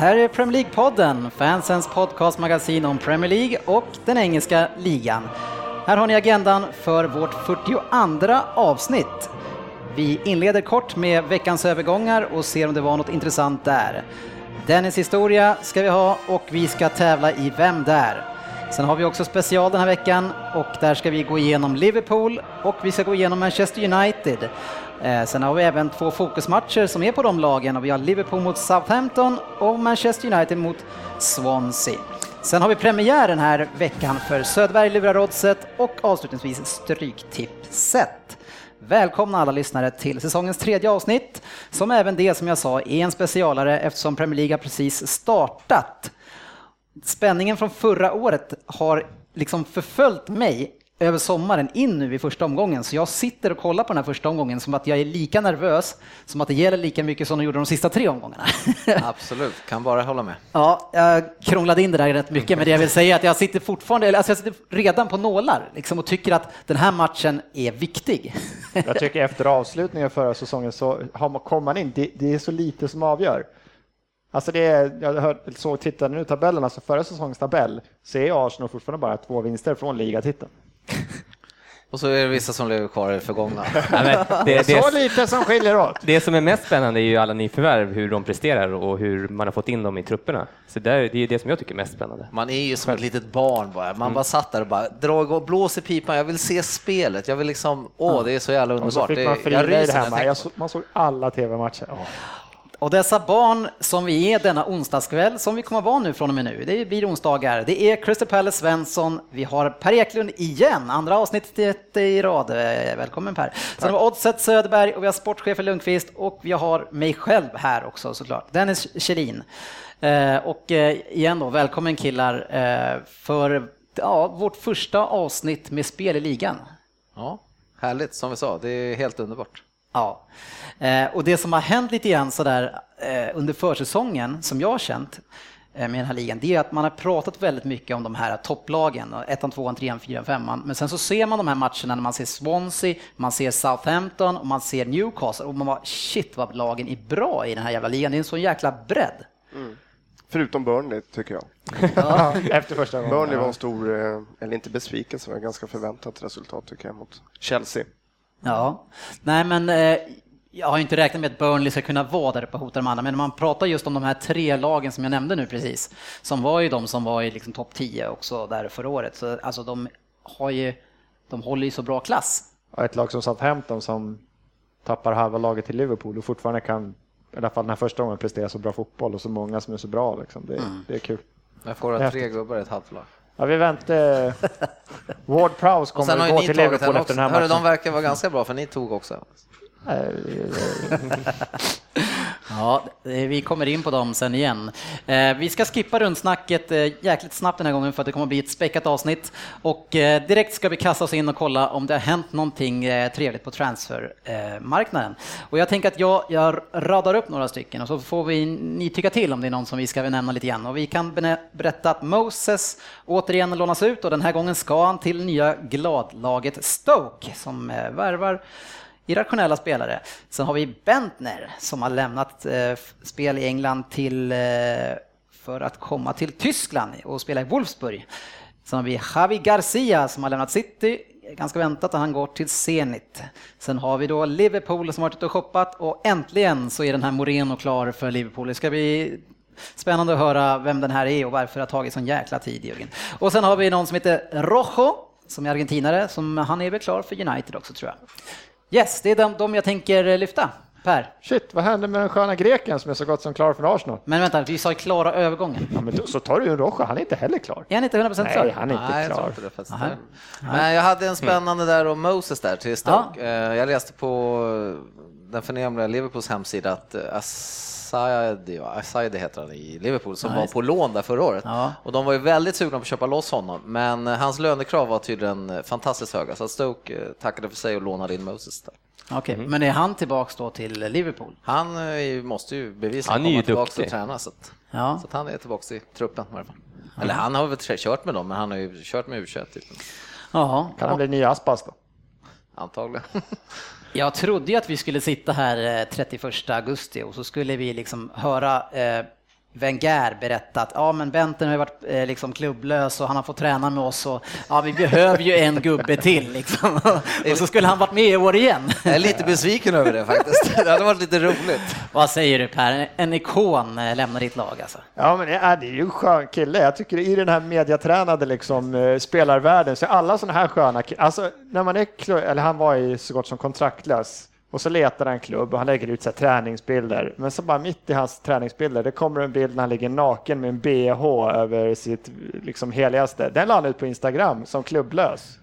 Här är Premier League-podden, fansens podcastmagasin om Premier League och den engelska ligan. Här har ni agendan för vårt 42 avsnitt. Vi inleder kort med veckans övergångar och ser om det var något intressant där. Dennis historia ska vi ha och vi ska tävla i Vem där? Sen har vi också special den här veckan och där ska vi gå igenom Liverpool och vi ska gå igenom Manchester United. Eh, sen har vi även två fokusmatcher som är på de lagen och vi har Liverpool mot Southampton och Manchester United mot Swansea. Sen har vi premiär den här veckan för Söderberg lurar oddset och avslutningsvis Stryktipset. Välkomna alla lyssnare till säsongens tredje avsnitt, som även det som jag sa är en specialare eftersom Premier League har precis startat. Spänningen från förra året har liksom förföljt mig över sommaren in nu i första omgången, så jag sitter och kollar på den här första omgången som att jag är lika nervös som att det gäller lika mycket som de gjorde de sista tre omgångarna. Absolut, kan bara hålla med. Ja, jag krånglade in det där rätt mycket, men det jag vill säga är att jag sitter fortfarande, alltså jag sitter redan på nålar liksom, och tycker att den här matchen är viktig. Jag tycker efter avslutningen förra säsongen så har man, kommer man in, det, det är så lite som avgör. Alltså det är, jag hört, så tittar nu tabellen, alltså förra säsongens tabell, så är Arsenal fortfarande bara två vinster från ligatiteln. Och så är det vissa som lever kvar i det förgångna. Ja, men det, Så det, lite som skiljer åt. det som är mest spännande är ju alla nyförvärv, hur de presterar och hur man har fått in dem i trupperna. Så där, det är det som jag tycker är mest spännande. Man är ju som ett litet barn bara. Man bara satt där och bara dra igång, blås i pipan. Jag vill se spelet. Jag vill liksom, åh, det är så jävla Och så underbart. fick man Det- frida i det ryser här jag Jag så, man såg alla tv-matcher. Ja. Och dessa barn som vi är denna onsdagskväll, som vi kommer vara nu från och med nu, det blir onsdagar. Det är Crystal Palace Svensson, vi har Per Eklund igen, andra avsnittet i rad. Välkommen Per. Sen har vi Oddset Söderberg och vi har sportchefen Lundqvist och vi har mig själv här också såklart, Dennis Kjellin. Eh, Och eh, igen då, välkommen killar eh, för ja, vårt första avsnitt med spel i ligan. Ja, härligt, som vi sa. Det är helt underbart. Ja, eh, och det som har hänt lite grann sådär eh, under försäsongen som jag har känt eh, med den här ligan, det är att man har pratat väldigt mycket om de här topplagen, och ettan, tvåan, trean, fyran, femman, men sen så ser man de här matcherna när man ser Swansea, man ser Southampton och man ser Newcastle och man bara shit vad lagen är bra i den här jävla ligan, det är en sån jäkla bredd. Förutom Burnley, tycker jag. Efter första gången. Burnley var en stor, eh, eller inte besvikelse, men ganska förväntat resultat tycker jag mot Chelsea. Ja, nej men eh, jag har ju inte räknat med att Burnley ska kunna vara där uppe och hota de andra, men man pratar just om de här tre lagen som jag nämnde nu precis, som var ju de som var i liksom topp 10 också där förra året. Så alltså de har ju, de håller ju så bra klass. Ja, ett lag som Southampton som tappar halva laget till Liverpool och fortfarande kan, i alla fall den här första gången, prestera så bra fotboll och så många som är så bra. Liksom. Det, det är kul. Jag får tre gubbar i ett halvt lag. Ja, vi väntar. Ward Prowse kommer ju gå till Liverpool efter den här Hörru, de matchen. verkar vara ganska bra, för ni tog också. Ja, eh, vi kommer in på dem sen igen. Eh, vi ska skippa rundsnacket eh, jäkligt snabbt den här gången för att det kommer bli ett späckat avsnitt. Och direkt ska vi kasta oss in och kolla om det har hänt någonting trevligt på transfermarknaden. Och jag tänker att jag, jag radar upp några stycken och så får vi ni tycka till om det är någon som vi ska nämna lite grann. Och vi kan berätta att Moses återigen lånas ut och den här gången ska han till nya gladlaget Stoke som värvar irrationella spelare. Sen har vi Bentner som har lämnat eh, spel i England till, eh, för att komma till Tyskland och spela i Wolfsburg. Sen har vi Javi Garcia som har lämnat City, ganska väntat att han går till Zenit. Sen har vi då Liverpool som har varit ute och shoppat och äntligen så är den här Moreno klar för Liverpool. Det ska bli Spännande att höra vem den här är och varför det har tagit sån jäkla tid Jörgen. Och sen har vi någon som heter Rojo som är argentinare, som han är väl klar för United också tror jag. Yes, det är de, de jag tänker lyfta. Per, Shit, vad hände med den sköna greken som är så gott som klar för Arsenal? men vänta, vi sa ju klara övergången. Ja, men då, så tar du ju en Rocha, han är inte heller klar. Är han inte 100% klar? Nej, han är inte Nej, jag klar. inte det faktiskt. Aha. Men jag hade en spännande där om Moses där till Stoke. Eh, Jag läste på den förnämliga Liverpools hemsida att eh, Assaidi, Assaidi heter han i Liverpool, som Ja, var på lån där förra året. Ja. Och de var ju väldigt sugna på att köpa loss honom, men eh, hans lönekrav var tydligen eh, fantastiskt höga, så Stoke eh, tackade för sig och lånade in Moses där. Okej, men är han tillbaks då till Liverpool? Han måste ju bevisa Han att är ju komma tillbaka duktig. och träna, så att, Ja. så att han är tillbaka i truppen i alla fall. Eller han har väl kört med dem, men han har ju kört med U21 typ. Jaha. Kan han bli nya Aspas då? antagligen. Jag trodde ju att vi skulle sitta här eh, 31 augusti och så skulle vi liksom höra eh, Wenger berätta att ja, men Benten har ju varit eh, liksom klubblös och han har fått träna med oss och ja, vi behöver ju en gubbe till liksom. Och så skulle han varit med i år igen. Jag är lite besviken över det faktiskt. Det hade varit lite roligt. Vad säger du Per? En ikon eh, lämnar ditt lag alltså? Ja, men det är, det är ju en skön kille. Jag tycker i den här mediatränade liksom, eh, spelarvärlden så är alla sådana här sköna killar, alltså när man är, eller han var ju så gott som kontraktlös och så letar han en klubb och han lägger ut så här träningsbilder. Men så bara mitt i hans träningsbilder, det kommer en bild när han ligger naken med en bh över sitt liksom heligaste. Den la han ut på Instagram som klubblös.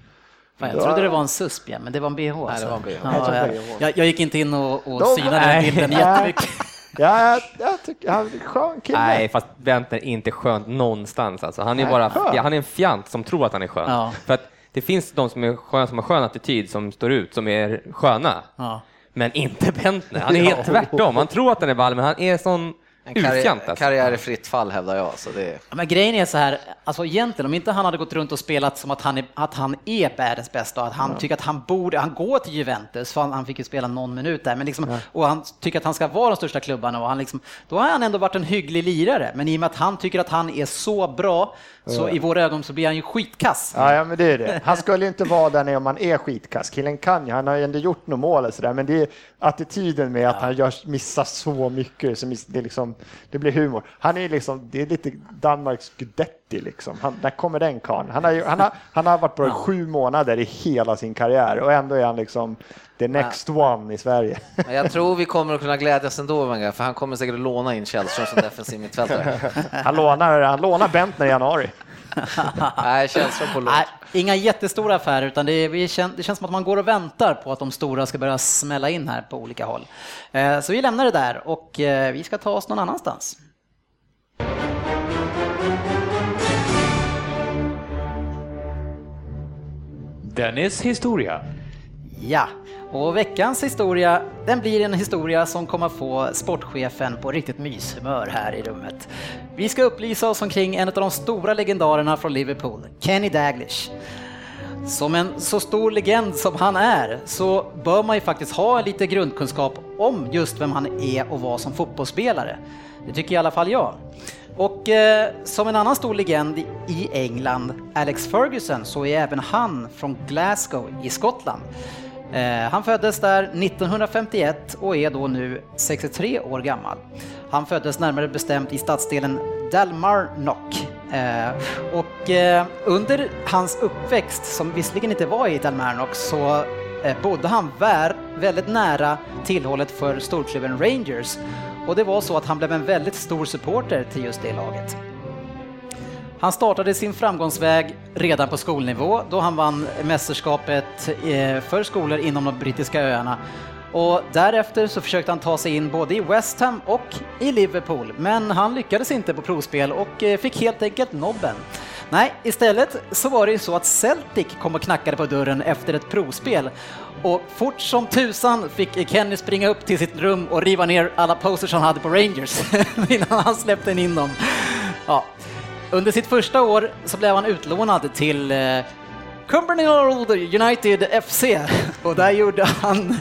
Fan, jag trodde det var en susp, ja, men det var en bh. Alltså. det var en bh. Ja, Jag jag, jag, gick inte in och, och De- synade den Nej. bilden jättemycket. Ja, jag, jag tycker han är en skön kille. Nej, fast Bentner är inte skönt någonstans. Alltså. Han, är Nej, bara, skön. ja, han är en fjant som tror att han är skön. Ja. För att det finns de som, är sköna, som har skön attityd, som står ut, som är sköna. Ja. Men inte Bentner. Han är helt tvärtom. Han tror att han är ball, men han är sån En karriär. Alltså. karriär i fritt fall hävdar jag. Så det. Ja, Men grejen är så här, alltså egentligen om inte han hade gått runt och spelat som att han är, att han är världens bästa och att han tycker att han borde, han går till Juventus, för han, han fick ju spela någon minut där, men liksom, och han tycker att han ska vara de största klubbarna och han liksom, då har han ändå varit en hygglig lirare, men i och med att han tycker att han är så bra, så i våra ögon så blir han ju skitkass. Ja, ja, men det är det. Han skulle ju inte vara där när man är skitkass. Killen kan ju, han har ju ändå gjort några mål och sådär, men det är attityden med att han gör, missar så mycket, så miss, det, är liksom, det blir humor. Han är liksom, det är lite Danmarks Gudetti liksom. Han, där kommer den karln. Han har, han, har, han har varit i sju månader i hela sin karriär och ändå är han liksom the next one i Sverige. Jag tror vi kommer att kunna glädjas ändå, Wenger, för han kommer säkert att låna in Källström som defensiv mittfältare. Han lånar, han lånar Bentner i januari. Nej, Källström på. Nej, inga jättestora affärer, utan det, är, vi kän, det känns som att man går och väntar på att de stora ska börja smälla in här på olika håll. Eh, så vi lämnar det där och eh, vi ska ta oss någon annanstans. Dennis historia. Ja, och veckans historia, den blir en historia som kommer få sportchefen på riktigt myshumör här i rummet. Vi ska upplysa oss omkring en av de stora legendarerna från Liverpool, Kenny Daglish. Som en så stor legend som han är så bör man ju faktiskt ha lite grundkunskap om just vem han är och var som fotbollsspelare. Det tycker i alla fall jag. Och eh, som en annan stor legend i England, Alex Ferguson, så är även han från Glasgow i Skottland. Eh, han föddes där 1951 och är då nu 63 år gammal. Han föddes närmare bestämt i stadsdelen Dalmarnock. Eh, och eh, under hans uppväxt, som visserligen inte var i Dalmarnock, så bodde han vär, väldigt nära tillhållet för storklubben Rangers. Och det var så att han blev en väldigt stor supporter till just det laget. Han startade sin framgångsväg redan på skolnivå då han vann mästerskapet eh, för skolor inom de brittiska öarna. Och därefter så försökte han ta sig in både i West Ham och i Liverpool, men han lyckades inte på provspel och eh, fick helt enkelt nobben. Nej, istället så var det ju så att Celtic kom och knackade på dörren efter ett provspel och fort som tusan fick Kenny springa upp till sitt rum och riva ner alla posters han hade på Rangers innan han släppte in dem. Ja, under sitt första år så blev han utlånad till eh, Cumbernauld United FC och där gjorde han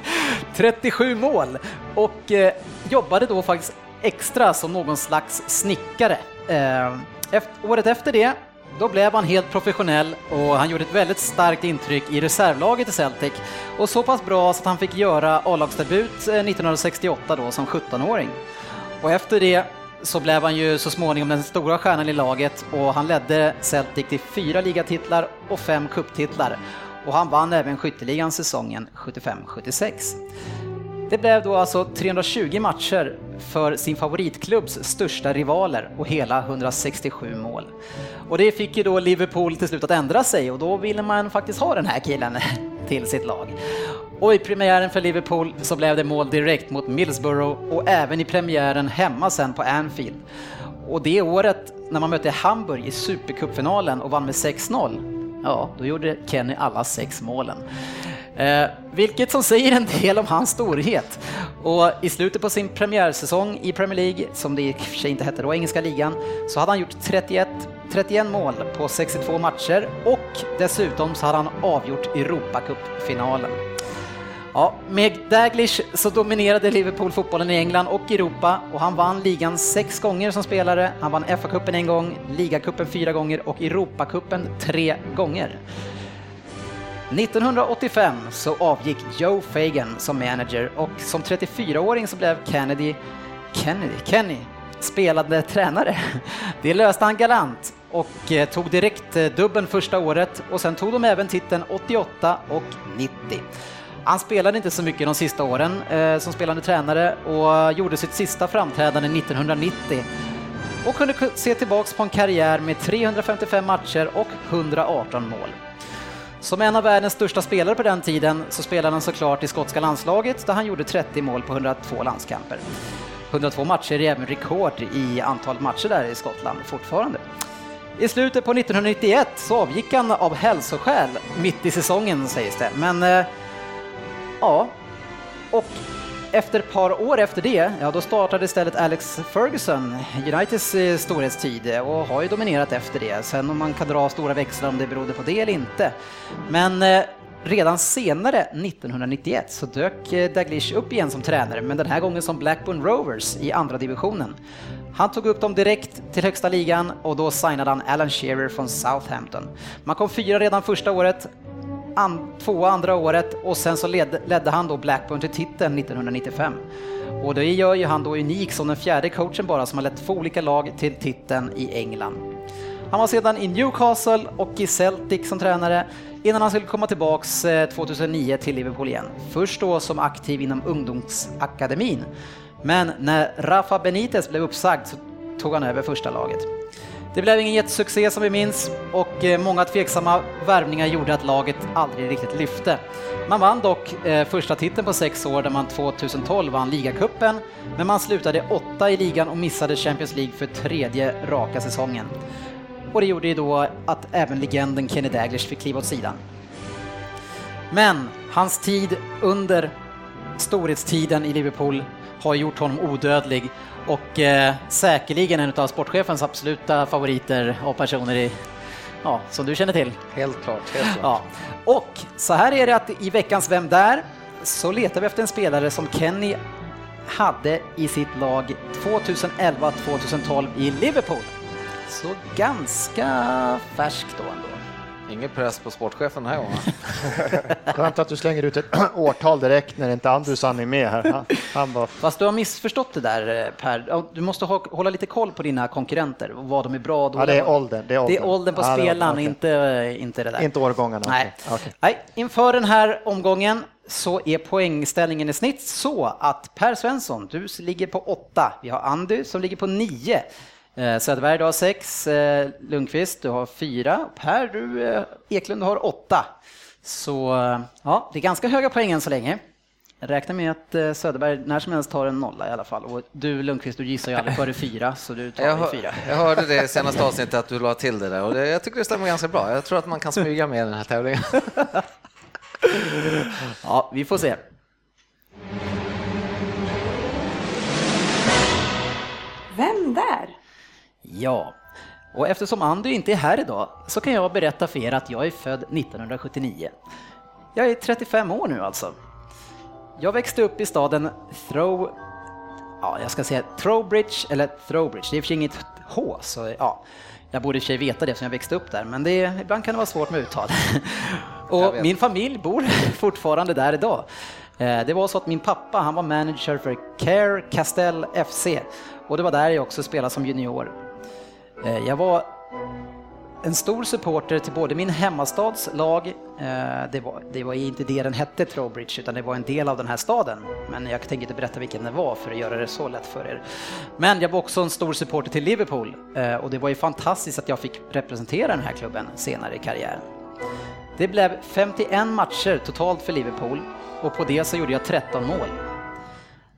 37 mål och eh, jobbade då faktiskt extra som någon slags snickare. Eh, efter, året efter det då blev han helt professionell och han gjorde ett väldigt starkt intryck i reservlaget i Celtic och så pass bra så att han fick göra A-lagsdebut eh, 1968 då som 17-åring. Och efter det så blev han ju så småningom den stora stjärnan i laget och han ledde Celtic till fyra ligatitlar och fem kupptitlar. Och han vann även skytteligan säsongen 75-76. Det blev då alltså 320 matcher för sin favoritklubbs största rivaler och hela 167 mål. Och det fick ju då Liverpool till slut att ändra sig och då ville man faktiskt ha den här killen till sitt lag. Och i premiären för Liverpool så blev det mål direkt mot Middlesbrough och även i premiären hemma sen på Anfield. Och det året när man mötte Hamburg i Supercupfinalen och vann med 6-0, ja, då gjorde Kenny alla sex målen. Eh, vilket som säger en del om hans storhet. Och i slutet på sin premiärsäsong i Premier League, som det i och för sig inte hette då, engelska ligan, så hade han gjort 31, 31 mål på 62 matcher och dessutom så hade han avgjort Europacupfinalen. Ja, med Daglish så dominerade Liverpool fotbollen i England och Europa och han vann ligan sex gånger som spelare. Han vann FA-cupen en gång, ligacupen fyra gånger och Europacupen tre gånger. 1985 så avgick Joe Fagan som manager och som 34-åring så blev Kennedy, Kennedy, Kenny spelande tränare. Det löste han galant och eh, tog direkt dubbeln dubben första året och sen tog de även titeln 88 och 90. Han spelade inte så mycket de sista åren eh, som spelande tränare och gjorde sitt sista framträdande 1990 och kunde se tillbaks på en karriär med 355 matcher och 118 mål. Som en av världens största spelare på den tiden så spelade han såklart i skotska landslaget där han gjorde 30 mål på 102 landskamper. 102 matcher är även rekord i antal matcher där i Skottland fortfarande. I slutet på 1991 så avgick han av hälsoskäl mitt i säsongen sägs det, men eh, ja, och efter ett par år efter det, ja då startade istället Alex Ferguson Uniteds eh, storhetstid och har ju dominerat efter det. Sen om man kan dra stora växlar om det berodde på det eller inte. Men eh, redan senare, 1991, så dök eh, Daglish upp igen som tränare, men den här gången som Blackburn Rovers i andra divisionen. Han tog upp dem direkt till högsta ligan och då signade han Alan Shearer från Southampton. Man kom fyra redan första året, an, två andra året och sen så led, ledde han då Blackburn till titeln 1995. Och det gör ju han då unik som den fjärde coachen bara som har lett två olika lag till titeln i England. Han var sedan i Newcastle och i Celtic som tränare innan han skulle komma tillbaks eh, 2009 till Liverpool igen. Först då som aktiv inom ungdomsakademin. Men när Rafa Benitez blev uppsagd så tog han över första laget. Det blev ingen jättesuccé som vi minns och eh, många tveksamma värvningar gjorde att laget aldrig riktigt lyfte. Man vann dock eh, första titeln på sex år där man 2012 vann ligacupen, men man slutade åtta i ligan och missade Champions League för tredje raka säsongen. Och det gjorde ju då att även legenden Kenny Daglish fick kliva åt sidan. Men hans tid under storhetstiden i Liverpool har gjort honom odödlig och eh, säkerligen en av sportchefens absoluta favoriter och personer i, ja, som du känner till. Helt klart. Helt klart. Ja. Och så här är det att i veckans Vem där? så letar vi efter en spelare som Kenny hade i sitt lag 2011-2012 i Liverpool. Så ganska färskt då ändå. Ingen press på sportchefen den här gången. Skönt att du slänger ut ett årtal direkt när inte Andrusson är med här. Han bara... Fast du har missförstått det där eh, Per. Du måste hålla lite koll på dina konkurrenter, och vad de är bra och dåliga. Ja, det är åldern. Det är åldern, det är åldern på ja, spelaren, okay. inte, eh, inte det där. Inte årgångarna. Nej. Okay. Nej. Inför den här omgången så är poängställningen i snitt så att Per Svensson, du ligger på 8. Vi har Andy som ligger på 9. Söderberg, du har sex. Eh, Lundqvist, du har fyra. Per, du, eh, Eklund, du har åtta. Så eh, ja, det är ganska höga poäng än så länge. Jag räknar med att eh, Söderberg när som helst tar en nolla i alla fall. Och du Lundqvist, du gissar ju aldrig före fyra, så du tar Jag, hör, fyra. jag hörde det i senaste avsnittet att du la till det där och det, jag tycker det stämmer ganska bra. Jag tror att man kan smyga med den här tävlingen. Ja, vi får se. Vem där? Ja, och eftersom Andy inte är här idag så kan jag berätta för er att jag är född 1979. Jag är 35 år nu alltså. Jag växte upp i staden Throw... Ja, jag ska säga Throwbridge, eller Throwbridge, det är för inget H, så ja. Jag borde i och för sig veta det eftersom jag växte upp där, men det, ibland kan det vara svårt med uttal. Och min familj bor fortfarande där idag. Eh, Det var så att min pappa, han var manager för Care Castell FC och det var där jag också spelade som junior. Eh, jag var en stor supporter till både min hemmastads lag, eh, det var, det var inte det den hette Trowbridge, utan det var en del av den här staden. Men jag tänker inte berätta vilken det var för att göra det så lätt för er. Men jag var också en stor supporter till Liverpool eh, och det var ju fantastiskt att jag fick representera den här klubben senare i karriären. Det blev 51 matcher totalt för Liverpool och på det så gjorde jag 13 mål.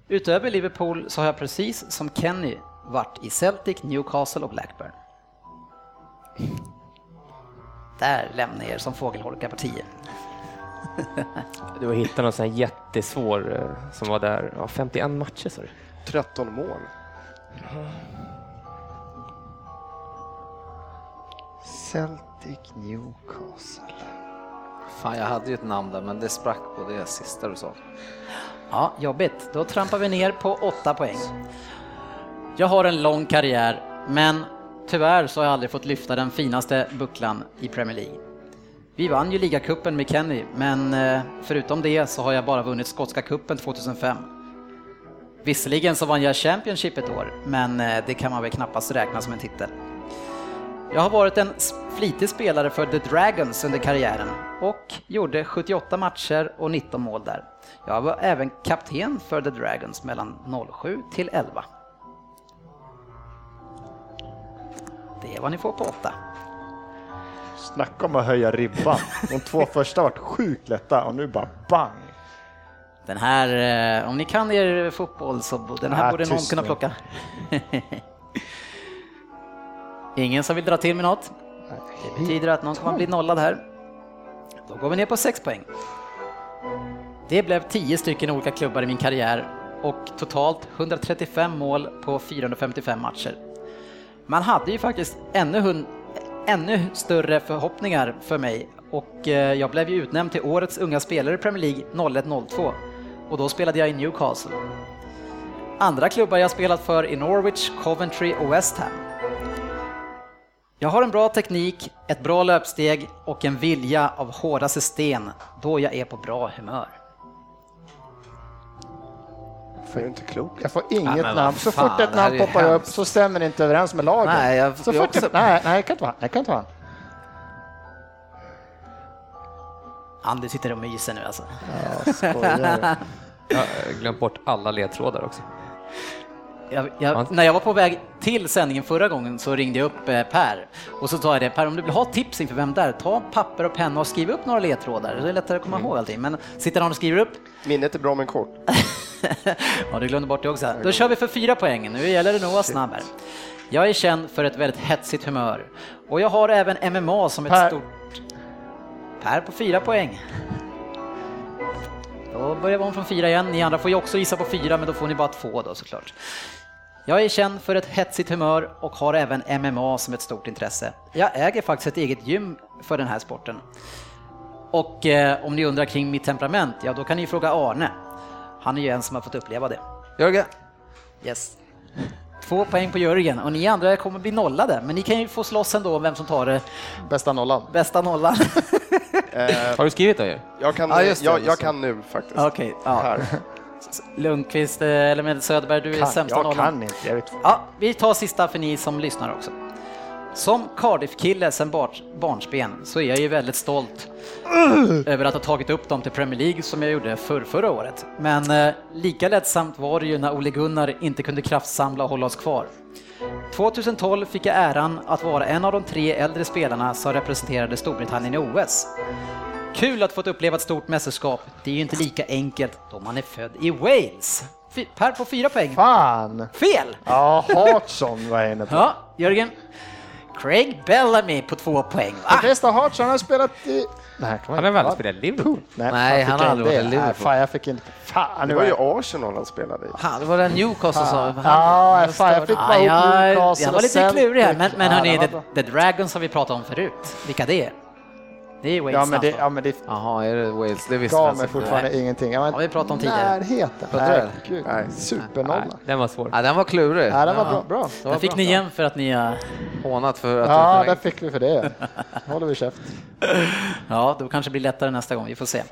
Utöver Liverpool så har jag precis som Kenny varit i Celtic, Newcastle och Blackburn. Där lämnar jag er som fågelholkar på 10. Du har hittat någon sån här jättesvår eh, som var där. Ja, 51 matcher sa du? 13 mål. Celtic Newcastle. Fan, jag hade ju ett namn där, men det sprack på det sista du sa. Ja, jobbigt. Då trampar vi ner på 8 poäng. Jag har en lång karriär, men tyvärr så har jag aldrig fått lyfta den finaste bucklan i Premier League. Vi vann ju ligacupen med Kenny, men eh, förutom det så har jag bara vunnit skotska cupen 2005. Visserligen så vann jag Championship ett år, men eh, det kan man väl knappast räkna som en titel. Jag har varit en flitig spelare för The Dragons under karriären och gjorde 78 matcher och 19 mål där. Jag var även kapten för The Dragons mellan 07 till 11. Det är vad ni får på 8. Snacka om att höja ribban. De två första varit sjukt lätta och nu bara bang. Den här, eh, om ni kan er fotboll så den här Ah, borde någon kunna plocka. Ingen som vill dra till med något? Det betyder att någon kommer bli nollad här. Då går vi ner på 6 poäng. Det blev 10 stycken olika klubbar i min karriär och totalt 135 mål på 455 matcher. Man hade ju faktiskt ännu, ännu större förhoppningar för mig och eh, jag blev ju utnämnd till årets unga spelare i Premier League 01-02 och då spelade jag i Newcastle. Andra klubbar jag spelat för är Norwich, Coventry och West Ham. Jag har en bra teknik, ett bra löpsteg och en vilja av hårdaste sten då jag är på bra humör. Ju inte klokt. Jag får inget vad namn. Så fan, fort ett namn poppar upp så stämmer det inte överens med lagen. Nej, jag- så jag fort också- ett, nej, nej, kan inte vara han. Det kan inte vara han. Andy sitter och myser nu alltså. Ja, skojar. Jag har glömt bort alla ledtrådar också. Jag, jag, när jag var på väg till sändningen förra gången så ringde jag upp eh, Per och så sa jag det, Per om du vill ha tips inför vem där, ta papper och penna och skriv upp några ledtrådar, det är lättare att komma ihåg allting. Men sitter någon och skriver upp? Minnet är bra men kort. ja, du glömde bort det också. Då kör vi för fyra poäng, nu gäller det nog att vara snabb här. Jag är känd för ett väldigt hetsigt humör och jag har även MMA som ett Per. stort... Per på fyra poäng. Då börjar vi om från fyra igen. Ni andra får ju också gissa på fyra, men då får ni bara två då såklart. Jag är känd för ett hetsigt humör och har även MMA som ett stort intresse. Jag äger faktiskt ett eget gym för den här sporten. Och eh, om ni undrar kring mitt temperament, ja då kan ni fråga Arne. Han är ju en som har fått uppleva det. Jörgen, Yes. Två poäng på Jörgen och ni andra kommer bli nollade, men ni kan ju få slåss ändå om vem som tar det Bästa nollan. bästa nollan. Har du skrivit? Erik? Jag kan, Ja, det, jag, jag det. kan nu faktiskt. Okej, ja. Här. Lundqvist eh, eller med Söderberg, du är Kan, sämsta jag nollan. kan inte. Jag vet. Ja, vi tar sista för ni som lyssnar också. Som Cardiff-kille sedan bar- barnsben så är jag ju väldigt stolt över att ha tagit upp dem till Premier League som jag gjorde för förra året. Men eh, lika lättsamt var det ju när Ole Gunnar inte kunde kraftsamla och hålla oss kvar. 2012 fick jag äran att vara en av de tre äldre spelarna som representerade Storbritannien i OS. Kul att fått uppleva ett stort mästerskap. Det är ju inte lika enkelt då man är född i Wales. Per på fyra poäng. Fan! Fel! Ja, Hartson var jag inne på. Ja, Jörgen. Craig Bellamy på två poäng. Ah, flesta Hartson har spelat i... Nej, Han har väl aldrig spelat i Liverpool? Nej, Nej, han har aldrig varit i. Nej, Liverpool. fan, jag fick inte... Fan, Det var ju Arsenal han spelade i. fan, det var den Newcastle som... Ja, fan, jag fick bara ah, ihop Newcastle jag var lite klurig här, men, men hörni, the, the Dragons har vi pratat om förut. Vilka det är? Det är Wales Ja, men det, alltså. ja, men det Jaha, är det Wales? Det visste gav mig fortfarande ingenting. Jag var Har vi pratat om tidigare? Närheten. Nej, gud. Nej. Supernolla. Nej, den var svår. Ja, den var klurig. Nej, den var bra. bra. Det var fick bra. ni igen för att ni har... Hånat för att Ja, poäng. fick vi för det. håller vi käft. Ja, då kanske det blir lättare nästa gång. Vi får se.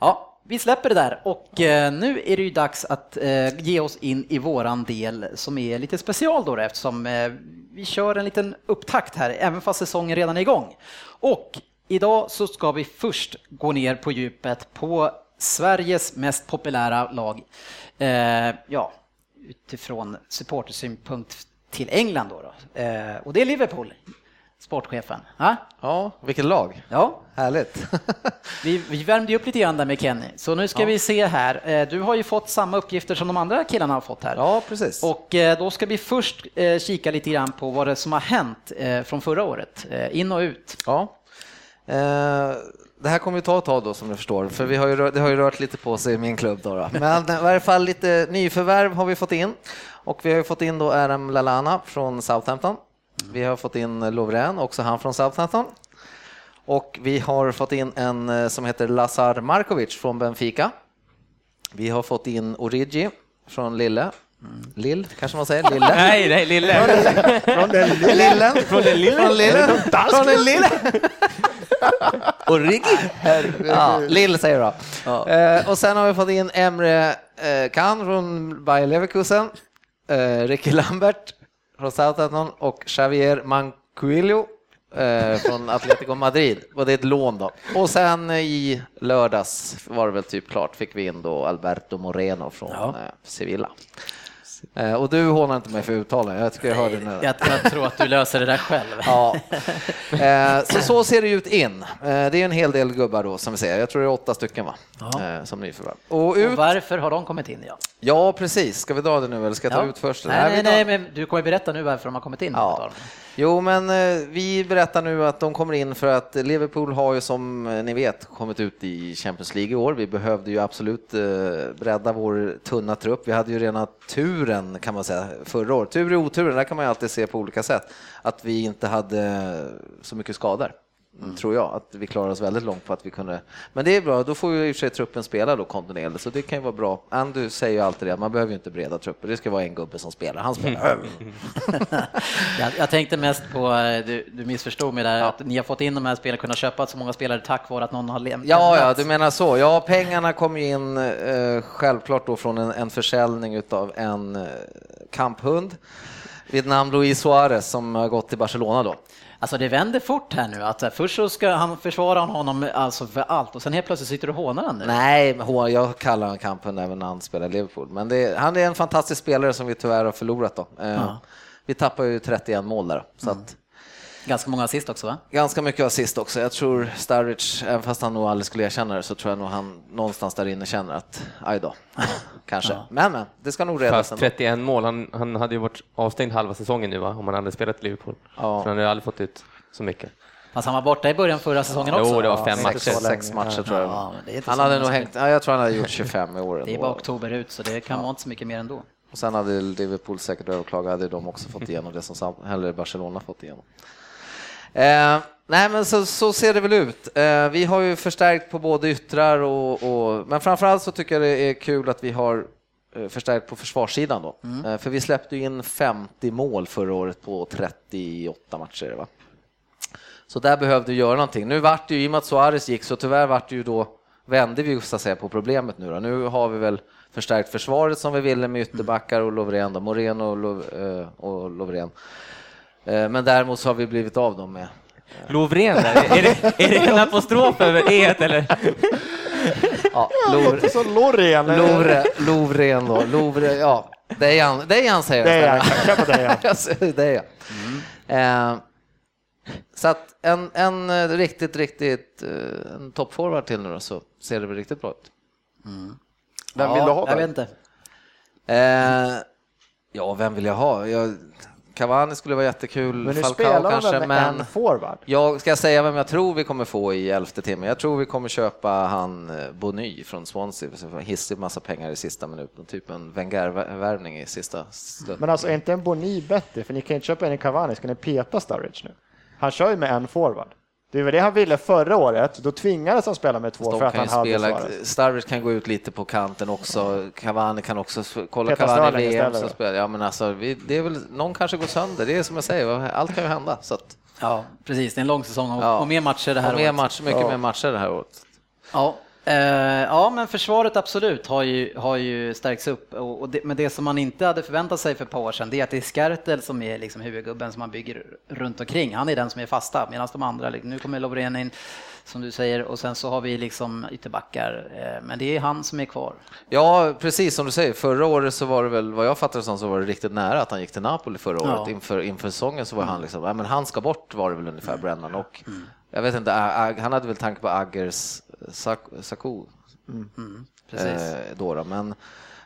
Ja, vi släpper det där och eh, nu är det ju dags att eh, ge oss in i våran del som är lite special då eftersom eh, vi kör en liten upptakt här, även fast säsongen redan är igång. Och idag så ska vi först gå ner på djupet på Sveriges mest populära lag. Eh, ja, utifrån supportersynpunkt till England då. då. Eh, och det är Liverpool. sportchefen. Ja, Ja, vilket lag. ja. Härligt. Vi, vi värmde upp lite grann där med Kenny, så nu ska vi se här. Eh, Du har ju fått samma uppgifter som de andra killarna har fått här. Ja, precis. Och eh, då ska vi först eh, kika lite grann på vad det som har hänt eh, från förra året, in och ut. Ja. Eh, det här kommer ju ta ett tag då som ni förstår, för vi har ju, det har ju rört lite på sig i min klubb då. då. Men i varje fall lite nyförvärv har vi fått in. Och vi har ju fått in då RM Lalana från Southampton. Vi har fått in Lovren, också han från Southampton. Och vi har fått in en eh, som heter Lazar Markovic från Benfica. Vi har fått in Origi från Lille. Lill, kanske man säger? Lille. Nej, nej, lille. Från den Lillen. Från den lille. Från lille. Från den lille. Origi. Ja, Lill säger jag då. Eh, och sen har vi fått in Emre eh, Can från Bayer Leverkusen, eh, Ricky Lambert från Southampton och Xavier Mancuillo eh, från Atletico Madrid. Och det är ett lån då. Och sen i lördags var det väl typ klart, fick vi in då Alberto Moreno från Ja. eh, Sevilla. Eh, och du hånar inte mig för uttalen, jag tycker jag hörde nu. Jag, jag tror att du löser det där själv. Ja. Eh, så, så ser det ut in. Eh, det är en hel del gubbar då som vi ser. Jag tror det är åtta stycken va? Som nyförvärv. Och Och ut. varför har de kommit in? Ja, Ja, precis. Ska vi dra det nu eller ska jag ta Ja. ut först? Nej, nej, nej, men du kommer berätta nu varför de har kommit in. Ja. Jo, men eh, vi berättar nu att de kommer in för att Liverpool har ju som eh, ni vet kommit ut i Champions League i år. Vi behövde ju absolut eh, bredda vår tunna trupp. Vi hade ju rena turen kan man säga förra året. Tur i oturen, där kan man ju alltid se på olika sätt. Att vi inte hade så mycket skador. Tror jag, att vi klarade oss väldigt långt på att vi kunde. Men det är bra, då får ju i och för sig truppen spela då kontinuerligt, så det kan ju vara bra. Andy säger ju alltid det, att man behöver ju inte breda trupper, det ska vara en gubbe som spelar. Han spelar. Jag, jag tänkte mest på, eh, du, du missförstod mig där, att ni har fått in de här spelarna, kunnat köpa så många spelare tack vare att någon har lämnat. Ja, ja, du menar så. Ja, pengarna kom ju in eh, självklart då från en, en försäljning utav en eh, kamphund vid namn Luis Suarez som har gått till Barcelona då. Alltså det vänder fort här nu, att eh, först så ska han försvara honom alltså för allt och sen helt plötsligt sitter du och hånar honom. nu. Nej, jag kallar honom kamphund även när han spelar i Liverpool. Men det, han är en fantastisk spelare som vi tyvärr har förlorat då. Eh, Vi tappar ju 31 mål där, så att Ganska många assist också va? Ganska mycket assist också. Jag tror Sturridge, även fast han nog aldrig skulle erkänna det, så tror jag nog han någonstans där inne känner att, aj då, kanske. Men, men, det ska nog redas Fast ändå. 31 mål, han, han hade ju varit avstängd halva säsongen nu va, om han hade spelat i Liverpool. Ja. För han hade aldrig fått ut så mycket. Fast han var borta i början förra säsongen också. Jo, det var fem Sex, matcher. sex matcher tror jag. Ja, han så hade nog hängt, ja, jag tror han hade gjort 25 i år. Det är ändå. bara oktober ut så det kan vara inte så mycket mer ändå. Och sen hade Liverpool säkert överklagat, hade de också fått igenom det som eller Barcelona fått igenom. Eh, nej men så, så ser det väl ut. Eh, vi har ju förstärkt på både yttrar och, och men framförallt så tycker jag det är kul att vi har eh, förstärkt på försvarssidan då. Eh, för vi släppte in 50 mål förra året på 38 matcher. Va? Så där behövde vi göra någonting. Nu vart det ju, i och med att Suarez gick, så tyvärr vart det ju då, vände vi så att säga på problemet nu då. Nu har vi väl förstärkt försvaret som vi ville med ytterbackar och Lovren då, Moreno och, Lov, eh, och Lovren. Eh, Men däremot så har vi blivit av dem med Lovren där, är det, är det en apostrof över e eller? ja, är så Loreen. Lovre, Lovren då, Lovre, ja, Dejan, Dejan säger Det jag istället. jag. Säger det ja. Eh, så att en, en eh, riktigt, riktigt eh, en toppforward till nu då, så ser det väl riktigt bra ut. Vem vill du ha Jag vet inte. Eh, ja, vem vill jag ha? Jag, Cavani skulle vara jättekul, Men nu Falcao spelar kanske, med men en forward? jag ska säga vem jag tror vi kommer få i elfte timmen. Jag tror vi kommer köpa han eh, Bony från Swansea, hissig massa pengar i sista minuten, typ en Wenger-värvning i sista slut. Men alltså är inte en Boni bättre? För ni kan inte köpa en i Cavani, ska ni peta Sturridge nu? Han kör ju med en forward. Det var det han ville förra året, då tvingades han spela med två för att kan han hade spela, Suarez. Sturridge kan gå ut lite på kanten också, Cavani kan också, kolla Peta Cavani VM då. spelar, ja men alltså, vi, det är väl, någon kanske går sönder, det är som jag säger, allt kan ju hända. Så att, Ja, precis. Det är en lång säsong och, Ja. och mer matcher det här och mer året. matcher, mycket mer matcher det här året. Ja, ja, men försvaret absolut har ju, har ju stärkts upp. Och, det, men det som man inte hade förväntat sig för ett par år sedan, det är att det är Skertel som är liksom huvudgubben som man bygger runt omkring. Han är den som är fasta, medan de andra, liksom, nu kommer Lovren in, som du säger, och sen så har vi liksom ytterbackar. Eh, men det är han som är kvar. Ja, precis som du säger. Förra året så var det väl, vad jag fattar det som, så var det riktigt nära att han gick till Napoli förra året. Ja. Inför, inför säsongen så var han liksom, ja men han ska bort var det väl ungefär, Brennan. Och jag vet inte, han hade väl tanke på Aggers Sak- Saku Precis. eh, då, då. Men,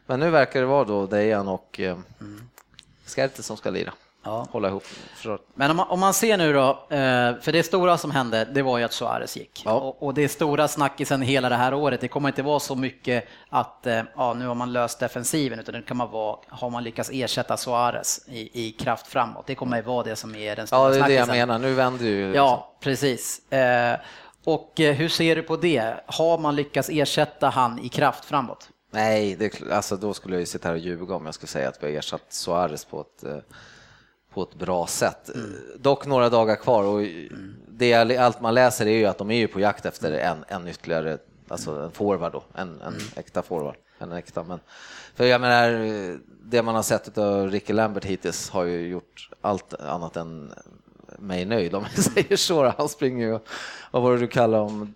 men nu verkar det vara då Dejan och eh, Skertel som ska lira. Ja. Hålla ihop. Men om man, om man ser nu då, eh, för det stora som hände, det var ju att Suarez gick. Ja. Och, och det stora snackisen hela det här året, det kommer inte vara så mycket att eh, ja, nu har man löst defensiven, utan det kan man vara, har man lyckats ersätta Suarez i, i kraft framåt. Det kommer ju vara det som är den stora ja, det är det jag snackisen. menar. Nu vänder ju... Ja, precis. Eh, och hur ser du på det? Har man lyckats ersätta han i kraft framåt? Nej, det, alltså, då skulle jag ju sitta här och ljuga om jag skulle säga att vi har ersatt Suarez på ett, på ett bra sätt. Mm. Dock några dagar kvar och det, allt man läser är ju att de är ju på jakt efter en, en ytterligare, alltså en forward då, en, en Mm. äkta forward. En äkta, men, för jag menar, det man har sett av Ricky Lambert hittills har ju gjort allt annat än mig nöjd om jag säger så. Han springer ju, vad var det du kallade om,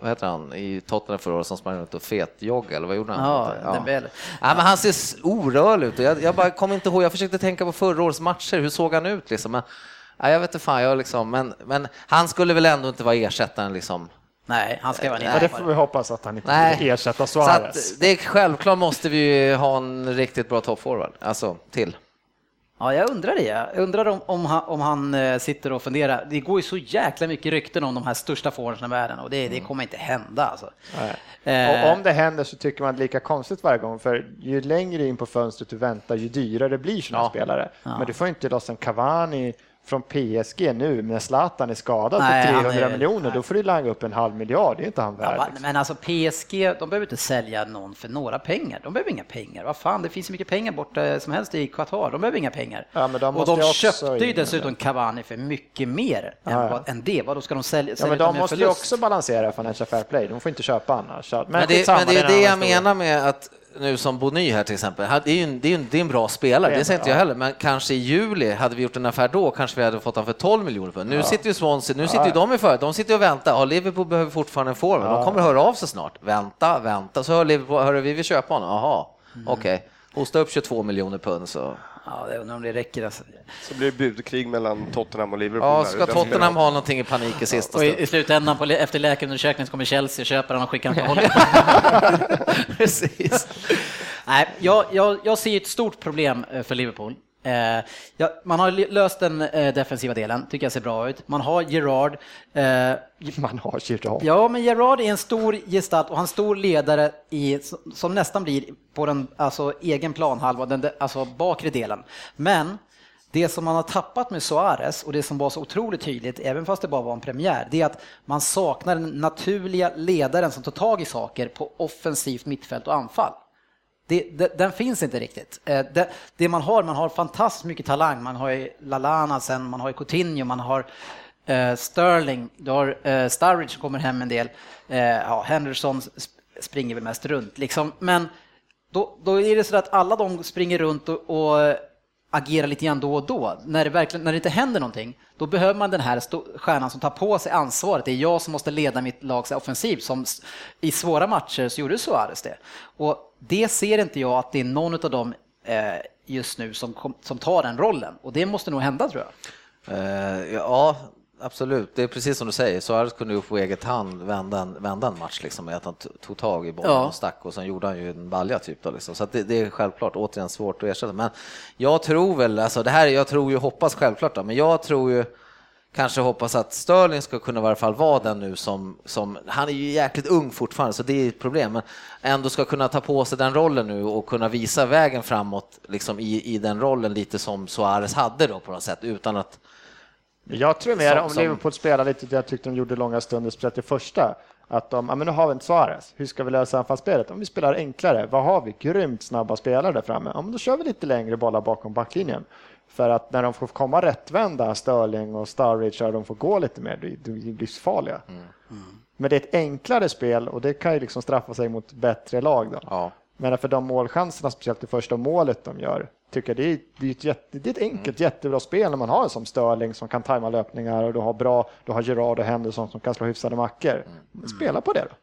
vad heter han, i Tottenham förra året som sprang runt och fetjogga eller vad gjorde han? Ja, Dembele. Ja, men han ser orörlig ut. och Jag, jag bara kom inte ihåg, jag försökte tänka på förra årets matcher, hur såg han ut liksom? Men, ja, jag vet inte fan, jag liksom, men, men han skulle väl ändå inte vara ersättaren liksom. Nej, han ska vara Ja, det ner. får vi hoppas att han inte Nej. vill ersätta Så Suarez. att det är självklart måste vi ju ha en riktigt bra toppforward, alltså till. Ja, jag undrar det. Jag undrar om, om, han, om han eh, sitter och funderar. Det går ju så jäkla mycket rykten om de här största forwards i världen och det, det kommer inte hända. Alltså. Nej. Och om det händer så tycker man det är lika konstigt varje gång, för ju längre in på fönstret du väntar, ju dyrare blir sådana spelare. Men du får inte loss en Cavani från PSG nu när Zlatan är skadad Nej, för han 300 är- miljoner, då får du langa upp en halv miljard, det är inte han Ja, värd. liksom. men alltså PSG, de behöver inte sälja någon för några pengar. De behöver inga pengar. Vad fan, det finns hur mycket pengar borta som helst i Qatar. De behöver inga pengar. Ja, men de och de köpte ju dessutom Cavani för mycket mer än, Ja, ja. vad, än det. Vad då ska de sälja? Ja, sälja men dem de måste ju också balansera Financial Fair Play, de får inte köpa annars. Men, Men det, men det är det jag menar med att nu som Bony här till exempel, det är ju en, det är en, det är en bra spelare, det säger inte jag heller, men kanske i juli hade vi gjort en affär då, kanske vi hade fått han för 12 miljoner för. Nu sitter ju Swansea, nu sitter ju de i för, de sitter och väntar, ja, Liverpool behöver fortfarande en forward, de kommer höra av sig snart. Vänta, vänta, så hör Liverpool, hörru, vi vill köpa honom, jaha, okej. Hosta upp 22 miljoner pund så. Ja, jag undrar om det räcker. Alltså. Så blir det budkrig mellan Tottenham och Liverpool. Ja, ska Den Tottenham ha någonting i panik i sista Och i, stund? i slutändan, på, efter läkarundersökningen, så kommer Chelsea köper honom och skickar honom till Holland. Precis. Nej, jag, jag, jag ser ett stort problem eh, för Liverpool. Eh, ja, man har löst den eh, defensiva delen, tycker jag ser bra ut. Man har Gerard. Eh, Man har Giroud. ja, men Gerard är en stor gestalt och han är en stor ledare i, som- som nästan blir på den alltså, egen planhalva, den, alltså bakre delen. Men det som man har tappat med Suarez och det som var så otroligt tydligt, även fast det bara var en premiär, det är att man saknar den naturliga ledaren som tar tag i saker på offensivt mittfält och anfall. Det, det, den finns inte riktigt. Eh, det, det man har, man har fantastiskt mycket talang. Man har ju Lalana sen, man har ju Coutinho, man har eh, Sterling, du har eh, Sturridge som kommer hem en del. Eh, ja, Henderson springer väl mest runt liksom. Men då, då är det så att alla de springer runt och, och eh, agerar lite grann då och då. När det, verkligen, när det inte händer någonting, då behöver man den här stjärnan som tar på sig ansvaret. Det är jag som måste leda mitt lags offensiv. Som I svåra matcher så gjorde Suarez det. Och det ser inte jag att det är någon av dem eh, just nu som, som tar den rollen. Och det måste nog hända tror jag. Eh, ja, absolut. Det är precis som du säger, Suarez kunde ju på eget hand vända en, vända en match liksom, med att han tog tag i bollen Ja. och stack och sen gjorde han ju en balja typ. Då, liksom. Så det, det är självklart återigen svårt att ersätta. Men jag tror väl, alltså det här, jag tror ju, hoppas självklart då, men jag tror ju kanske hoppas att Sterling ska kunna i alla fall vara den nu som, som, han är ju jäkligt ung fortfarande så det är ett problem, men ändå ska kunna ta på sig den rollen nu och kunna visa vägen framåt liksom i, i den rollen lite som Suarez hade då på något sätt utan att Jag tror mer Som- om som- Liverpool spelar lite det jag tyckte de gjorde långa stunder, speciellt det första. Att de, ja men nu har vi inte Suarez, hur ska vi lösa anfallsspelet? Om vi spelar enklare, vad har vi? Grymt snabba spelare där framme. Ja men då kör vi lite längre bollar bakom backlinjen. För att när de får komma rättvända, Sterling och Sturridge, och de får gå lite mer, de är livsfarliga. Men det är ett enklare spel och det kan ju liksom straffa sig mot bättre lag. Då. Ja. Men för de målchanserna, speciellt det första målet de gör, tycker jag det är, det är, ett, jätte, det är ett enkelt jättebra spel när man har en som Störling som kan tajma löpningar och du har bra, du har Gerard och Henderson som kan slå hyfsade mackor. Spela på det då.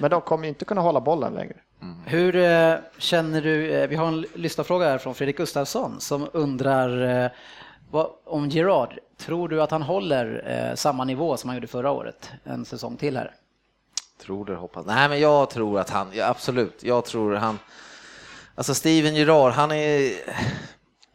Men de kommer inte kunna hålla bollen längre. Hur eh, känner du, eh, vi har en lyssnarfråga här från Fredrik Gustafsson som undrar eh, vad, om Gerard, tror du att han håller samma nivå som han gjorde förra året, en säsong till här? Tror det, hoppas. Nej, men jag tror att han, ja, absolut, jag tror han, alltså Steven Gerrard, han är,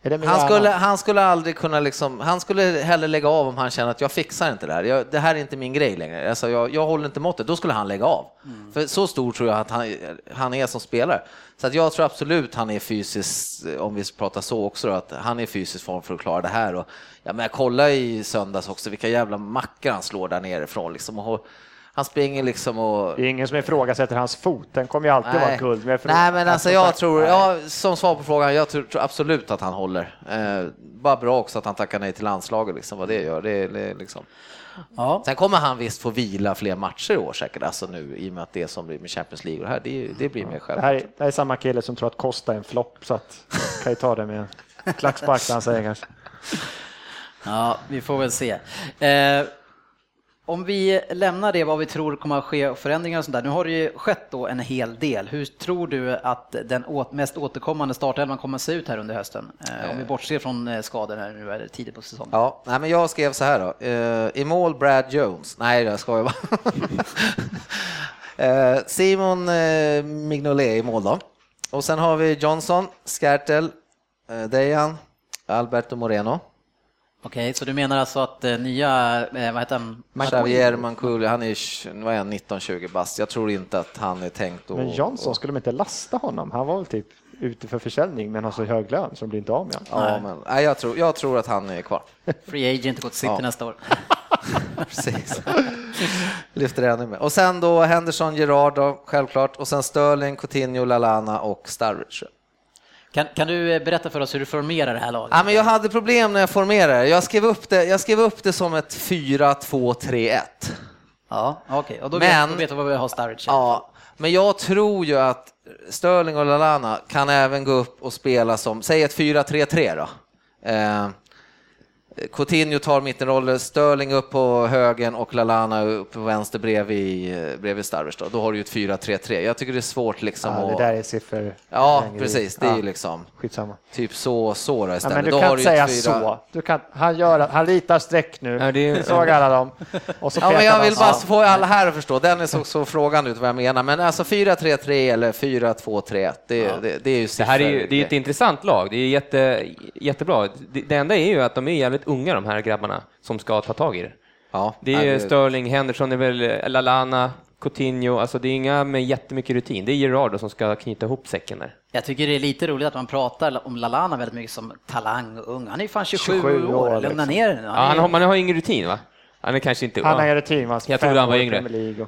han skulle, han skulle aldrig kunna liksom, han skulle hellre lägga av om han känner att jag fixar inte det här, jag, det här är inte min grej längre, alltså jag, jag håller inte måttet, då skulle han lägga av. För så stor tror jag att han, han är som spelare. Så att jag tror absolut han är fysiskt, om vi pratar så också, då, att han är i fysisk form för att klara det här. Och, ja, men jag kollade i söndags också vilka jävla mackor han slår där nerifrån. Liksom, och, han springer liksom och Det är ingen som ifrågasätter hans fot, den kommer ju alltid vara guld. Men jag tror- Nej, men alltså jag sagt, tror, nej. ja, som svar på frågan, jag tror, tror absolut att han håller. Eh, bara bra också att han tackar nej till landslaget, liksom, vad det gör. Det, det, liksom. Ja, Sen kommer han visst få vila fler matcher i år säkert, alltså nu i och med att det som blir med Champions League och det här, det, det blir mer Det själv. här, är, det här är samma kille som tror att Costa är en flopp, så att kan ju ta det med en klackspark han säger kanske. ja vi får väl se. Eh, om vi lämnar det vad vi tror kommer att ske förändringar och sånt där. Nu har det ju skett då en hel del. Hur tror du att den mest återkommande startelvan kommer att se ut här under hösten? Eh, om vi bortser från eh, skador här nu är det tidigt på säsongen. Ja, nej, men jag skrev så här då. Eh, I mål Brad Jones. Nej, jag skojar bara. eh, Simon eh, Mignolet i mål då. Och sen har vi Johnson, Skertel, eh, Dejan, Alberto Moreno. Okej, så du menar alltså att eh, nya, eh, vad heter han? Xavier Manculi, han är tj- vad är han, 19-20 bast. Jag tror inte att han är tänkt att... Men Johnson, skulle de inte lasta honom? Han var väl typ ute för försäljning men har så hög lön så de blir inte av med honom. Ja, men, nej, jag, tror, jag tror att han är kvar. Free agent går till City Ja. nästa år. Precis. Lyfter ännu mer. Och sen då Henderson, Gerard då, självklart. Och sen Sterling, Coutinho, Lalana och Sturridge. Kan, kan du eh, berätta för oss hur du formerar det här laget? Ja, men jag hade problem när jag formerade. Jag skrev upp det, jag skrev upp det som ett 4-2-3-1. Ja, okej. Och då, Men- vet, då vet du vad vi har Sturridge. Ja, men jag tror ju att Sterling och Lalana kan även gå upp och spela som, säg ett 4-3-3 då. Eh, Coutinho tar mittenroller, Sterling upp på högen och Lalana upp på vänster bredvid, bredvid Sturridge då. Då har du ju ett 4-3-3. Jag tycker det är svårt liksom Ja, det att... där är siffror. Ja, precis. Det är Ja, ju liksom Skitsamma. typ så, så då Ja, istället. men du då kan har inte säga ett fyra- så. Du kan, han, gör, han ritar streck nu. Ja, det är- Såg alla dem. Och så Ja, men jag vill så. bara få alla här att förstå. Dennis såg så frågan ut vad jag menar. Men alltså 4-3-3 eller 4-2-3-1, det, det, det är ju Det här är ju siffror. det är ett intressant lag. Det är jätte, jättebra. Det, det enda är ju att de är jävligt unga, de här grabbarna, som ska ta tag i det. Ja, Det är ja, Sterling, Henderson, det är väl Lalana, Coutinho, alltså det är inga med jättemycket rutin. Det är Gerard då som ska knyta ihop säcken där. Jag tycker det är lite roligt att man pratar om Lalana väldigt mycket som talang och ung. Han är ju fan 27, 27 år, år, lugna liksom. ner dig nu. Ja, Han han är- har, man har ingen rutin va? Han är kanske inte... Han har ja. en rutin. va? Jag trodde han var yngre.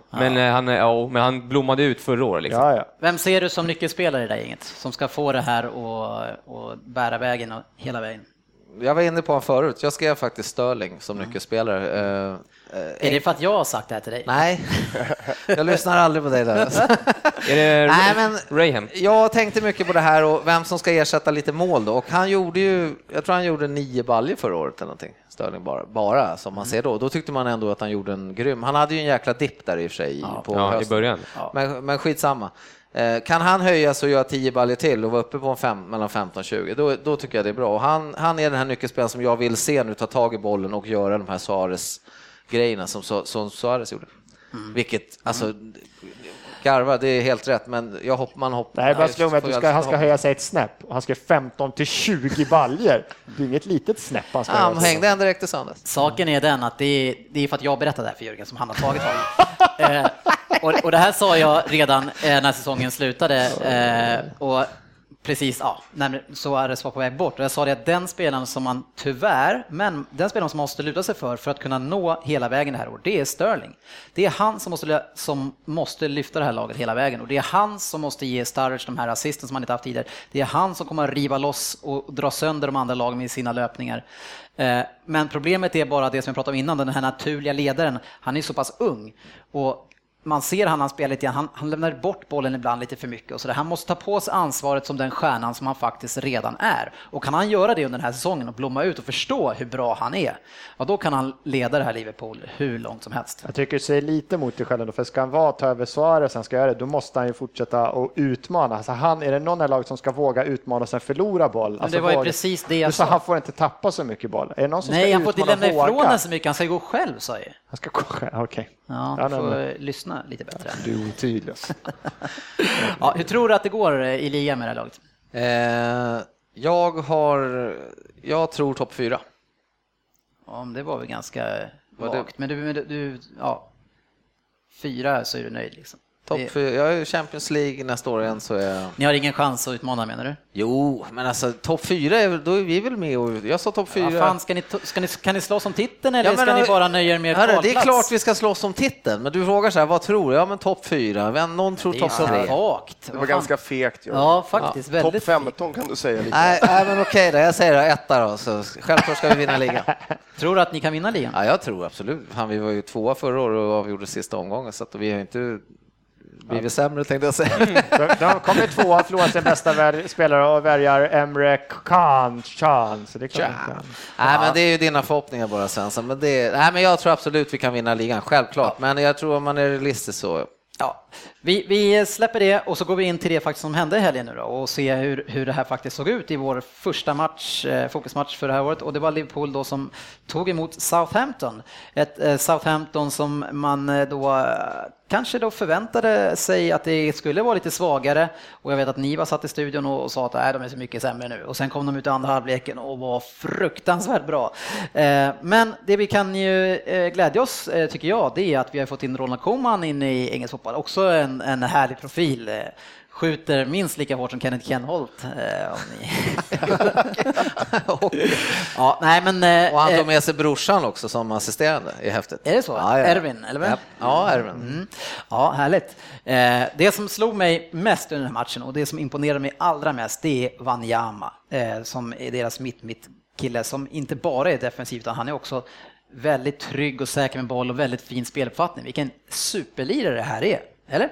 Men, eh, han, är- ja, men han blommade ut förra året liksom. Ja, ja. Vem ser du som nyckelspelare i det här gänget? Som ska få det här och, och bära vägen och hela vägen? Jag var inne på honom förut. Jag skrev faktiskt Sterling som nyckelspelare. Eh, eh, Är det för att jag har sagt det här till dig? Nej, jag lyssnar aldrig på dig där. Är det Nej, men Raham? jag tänkte mycket på det här och vem som ska ersätta lite mål då. Och han gjorde ju, jag tror han gjorde nio baljor förra året eller någonting. Sterling bara, bara som man ser då. Då tyckte man ändå att han gjorde en grym, han hade ju en jäkla dipp där i och för sig på Ja, i hösten. början. Men, men skitsamma. Eh, Kan han höjas och göra 10 baljor till och vara uppe på en fem, mellan 15 och 20, då, då tycker jag det är bra. Och han, han är den här nyckelspelaren som jag vill se nu ta tag i bollen och göra de här Suarez-grejerna som, som Suarez gjorde. Vilket, alltså, garva, det är helt rätt, men jag hopp, man hoppar... Är bara slå mig att du ska, han ska höja sig ett snäpp och han ska 15 till 20 baljer. Det är inget litet snäpp han ska höja han hängde en direkt i söndags. Saken är den att det är, det är för att jag berättade det här för Jörgen som han har tagit tag i. eh, och, och det här sa jag redan eh, när säsongen slutade. Eh, och precis ja, när Suarez var på väg bort. Och jag sa det att den spelaren som man tyvärr, men den spelaren som man måste luta sig för för att kunna nå hela vägen det här året, det är Sterling. Det är han som måste, som måste lyfta det här laget hela vägen och det är han som måste ge Sturridge de här assisten som han inte haft tidigare. Det är han som kommer att riva loss och dra sönder de andra lagen med sina löpningar. Eh, men problemet är bara det som jag pratade om innan, den här naturliga ledaren. Han är så pass ung och man ser han, han spelar lite grann, han, han lämnar bort bollen ibland lite för mycket och så där. Han måste ta på sig ansvaret som den stjärnan som han faktiskt redan är. Och kan han göra det under den här säsongen och blomma ut och förstå hur bra han är, ja då kan han leda det här Liverpool hur långt som helst. Jag tycker säger lite mot dig själv ändå, för ska han vara ta över Suarez, han ska göra det, då måste han ju fortsätta och utmana. Alltså han, är det någon i laget som ska våga utmana och sen förlora boll? Alltså det var ju våga- precis det jag sa sa. han får inte tappa så mycket boll. Är det någon som Nej, ska han får inte lämna ifrån den så mycket, han ska gå själv sa jag. Han ska gå själv, okej. Ja, Ja, får lyssna lite bättre. Du är otydlig. Ja, hur tror du att det går i ligan med det här laget? Eh, jag har, jag tror topp fyra. Ja, men det var väl ganska vagt. Men du, men du- du, ja, fyra så är du nöjd liksom. Topp fyra. Jag är i Champions League nästa år igen så är jag... Ni har ingen chans att utmana menar du? Jo, men alltså topp fyra, är, då är vi väl med och jag sa topp fyra. Vad fan, ska ni, ska ni, kan ni slåss om titeln eller Ja, men, ska ni bara nöja er med Hörru, det är klart vi ska slåss om titeln, men du frågar så här, vad tror du? Ja, men topp fyra. Vem- Någon tror Det är topp tre. Det var fan? ganska fegt. Ja, faktiskt. Topp Väldigt 15 kan du säga lite. Nej, nej, men okej då, jag säger det, etta då. Så självklart ska vi vinna ligan. Tror du att ni kan vinna ligan? Ja, jag tror absolut. Fan, vi var ju tvåa förra året och avgjorde sista omgången, så att vi har inte blivit sämre tänkte jag säga. De, de kommer tvåa, förlorar sin bästa spelare och väljer Emre Can, Can. Så det kan. Nej, men det är ju dina förhoppningar bara Svensson. Men det, nej, men jag tror absolut vi kan vinna ligan, självklart. Men jag tror om man är realistisk så. Ja, vi, vi släpper det och så går vi in till det faktiskt som hände i helgen nu då och ser hur, hur det här faktiskt såg ut i vår första match, eh, fokusmatch för det här året och det var Liverpool då som tog emot Southampton. Ett eh, Southampton som man eh, då kanske då förväntade sig att det skulle vara lite svagare och jag vet att Niva satt i studion och, sa att Nej, de är så mycket sämre nu och sen kom de ut i andra halvleken och var fruktansvärt bra. Men det vi kan ju glädja oss, tycker jag, det är att vi har fått in Ronald Koeman in i engelsk fotboll. Också en, en härlig profil. eh, Skjuter minst lika hårt som Kenneth Kenholt. Eh, ni... ja, nej men... eh, Och han eh, tog med sig brorsan också som assisterande, är häftigt. Är det så? Ja, ja. Erwin, eller vad? Ja, ja Erwin. Mm. Ja, härligt. Eh, det som slog mig mest under den här matchen och det som imponerade mig allra mest, det är Wanyama eh, som är deras mitt-mitt-kille som inte bara är defensiv utan han är också väldigt trygg och säker med boll och väldigt fin speluppfattning. Vilken superlirare det här är, eller?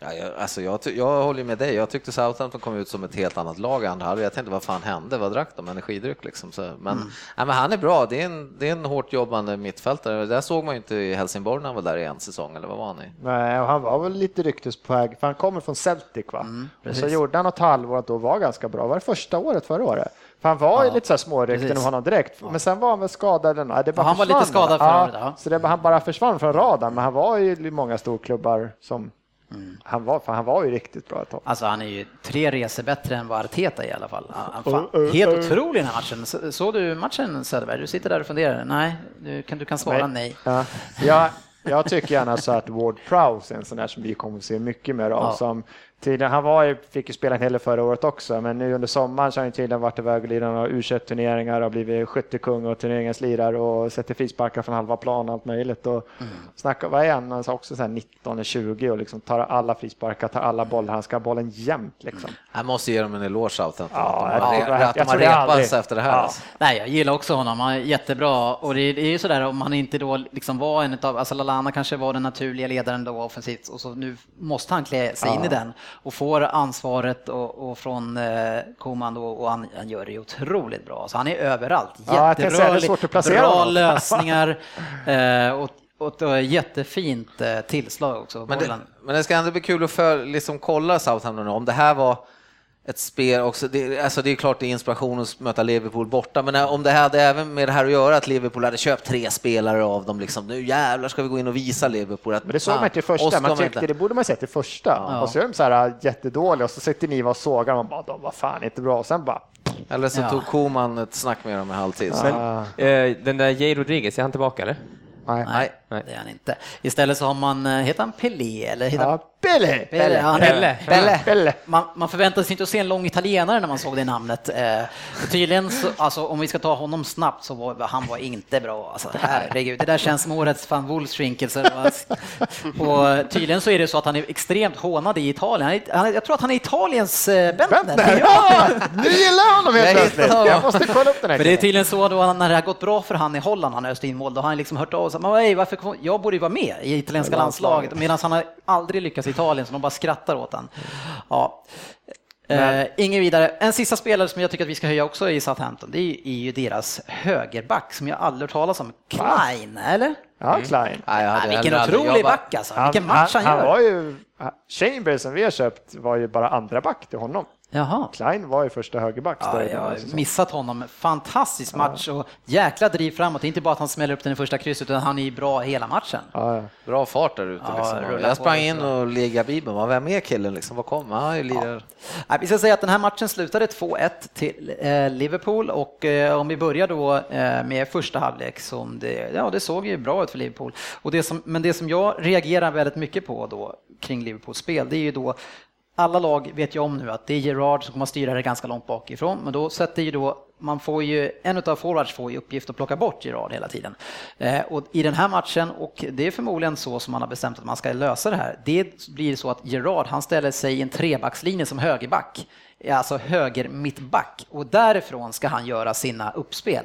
Ja, jag, alltså jag, jag håller med dig. Jag tyckte Southampton kom ut som ett helt annat lag i andra halvlek. Jag tänkte vad fan hände? Vad drack de? Energidryck liksom. Så, men, nej, men han är bra. Det är, en, det är en hårt jobbande mittfältare. Det såg man ju inte i Helsingborg när han var där i en säsong, eller vad var han i? Nej, och han var väl lite ryktesväg, för han kommer från Celtic va? och så Mm, gjorde han något halvår att då var ganska bra. Var det första året förra året? För han var ju Ja, lite så smårykten om honom direkt, men sen var han väl skadad eller något. Det bara han var lite försvann skadad förra året, ja. Så det, han bara försvann från radarn, men han var ju i många storklubbar som Mm. han var, han var ju riktigt bra ett tag. Alltså han är ju tre resor bättre än vad Arteta i alla fall. Han, fan, Uh, uh, helt uh. otrolig den här matchen. Så- Såg du matchen Söderberg? Du sitter där och funderar. Nej, du kan, du kan svara nej. Ja, jag, jag tycker gärna så att Ward Prowse är en sån där som vi kommer att se mycket mer av. Ja. Som tydligen, han var ju, fick ju spela en hel del förra året också, men nu under sommaren så har han tydligen varit iväg och lirat några u turneringar och blivit skyttekung och turneringens lirare och sätter frisparkar från halva plan och allt möjligt. Och Mm. snacka, vad är han? Han är också så här 19-20 och liksom tar alla frisparkar, tar alla bollar, han ska ha bollen jämt liksom. Jag måste ge dem en eloge Southampton. Ja, att de har, jag re- att de jag har tror det repat aldrig- sig efter det här. Ja. Alltså. Nej, jag gillar också honom. Han är jättebra. Och det är, det är ju sådär om han inte då liksom var en av, alltså Lalana kanske var den naturliga ledaren då offensivt och så nu måste han klä sig in i den och får ansvaret och, och från eh, Koman då och han, han gör det otroligt bra. Så han är överallt. Ja, Jätterörlig, placera bra lösningar eh, och, och ett jättefint eh, tillslag också. Men det, men det ska ändå bli kul att för, liksom kolla Southampton nu, om det här var ett spel också. Det, alltså det är klart det är inspiration att möta Liverpool borta, men om det hade även med det här att göra att Liverpool hade köpt tre spelare av dem, liksom, nu jävlar ska vi gå in och visa Liverpool att Men det såg man inte i första, man tyckte inte- det borde man sett i första. Och så är de så här jättedåliga och så sitter ni och sågar och man bara, de var fan inte bra. Och sen bara, Eller så Ja. tog Koman ett snack med dem i halvtid. Ah, Eh, Den där Jay Rodriguez, är han tillbaka eller? nej. Nej, Nej. det är han inte. Istället så har man, eh, heter han Pelé eller heter Ja, Pelle! Pelle, är- Pelle. Pelle. Pelle. Man, man förväntade sig inte att se en lång italienare när man såg det namnet. Eh, tydligen, så, alltså, om vi ska ta honom snabbt, så var han var inte bra. Alltså, herregud, det där känns som årets van Wolfswinkel. Och tydligen så är det så att han är extremt hånad i Italien. Han är, jag tror att han är Italiens eh, Bentner. Bentner! Ja! Nu gillar honom helt plötsligt. Jag måste kolla upp den här För det är tydligen så då när det har gått bra för han i Holland, han har öst in mål, då har han liksom hört av sig. Varför jag borde ju vara med i italienska landslaget, medan han har aldrig lyckats i Italien, så de bara skrattar åt han. Ja. Eh, ingen vidare. En sista spelare som jag tycker att vi ska höja också i Southampton, det är ju, är ju deras högerback som jag aldrig hört talas om. Klein, eller? Ja, Klein. Nej, jag hade Nej, vilken otrolig bara- back alltså. Vilken match han, han gör. var ju, Chambers som vi har köpt var ju bara andra back till honom. Jaha. Klein var ju första högerback. Ja, jag har missat honom. Fantastisk match och jäkla driv framåt. Det är inte bara att han smäller upp den i första krysset, utan han är bra hela matchen. Ja, ja. Bra fart där ute. Ja, liksom. Jag sprang in och ligga Bibeln. Vem är killen liksom? Vad kom han? Lirar. Nej, vi ska säga att den här matchen slutade 2-1 till eh, Liverpool och eh, om vi börjar då eh, med första halvlek som det, ja, det såg ju bra ut för Liverpool. Och det som, men det som jag reagerar väldigt mycket på då kring Liverpools spel, det är ju då alla lag vet ju om nu att det är Gerard som kommer att styra det ganska långt bakifrån, men då sätter ju då man får ju, en av forwards får ju uppgift att plocka bort Gerard hela tiden. Eh, och i den här matchen, och det är förmodligen så som man har bestämt att man ska lösa det här, det blir så att Gerard, han ställer sig i en trebackslinje som högerback, alltså höger mittback, och därifrån ska han göra sina uppspel.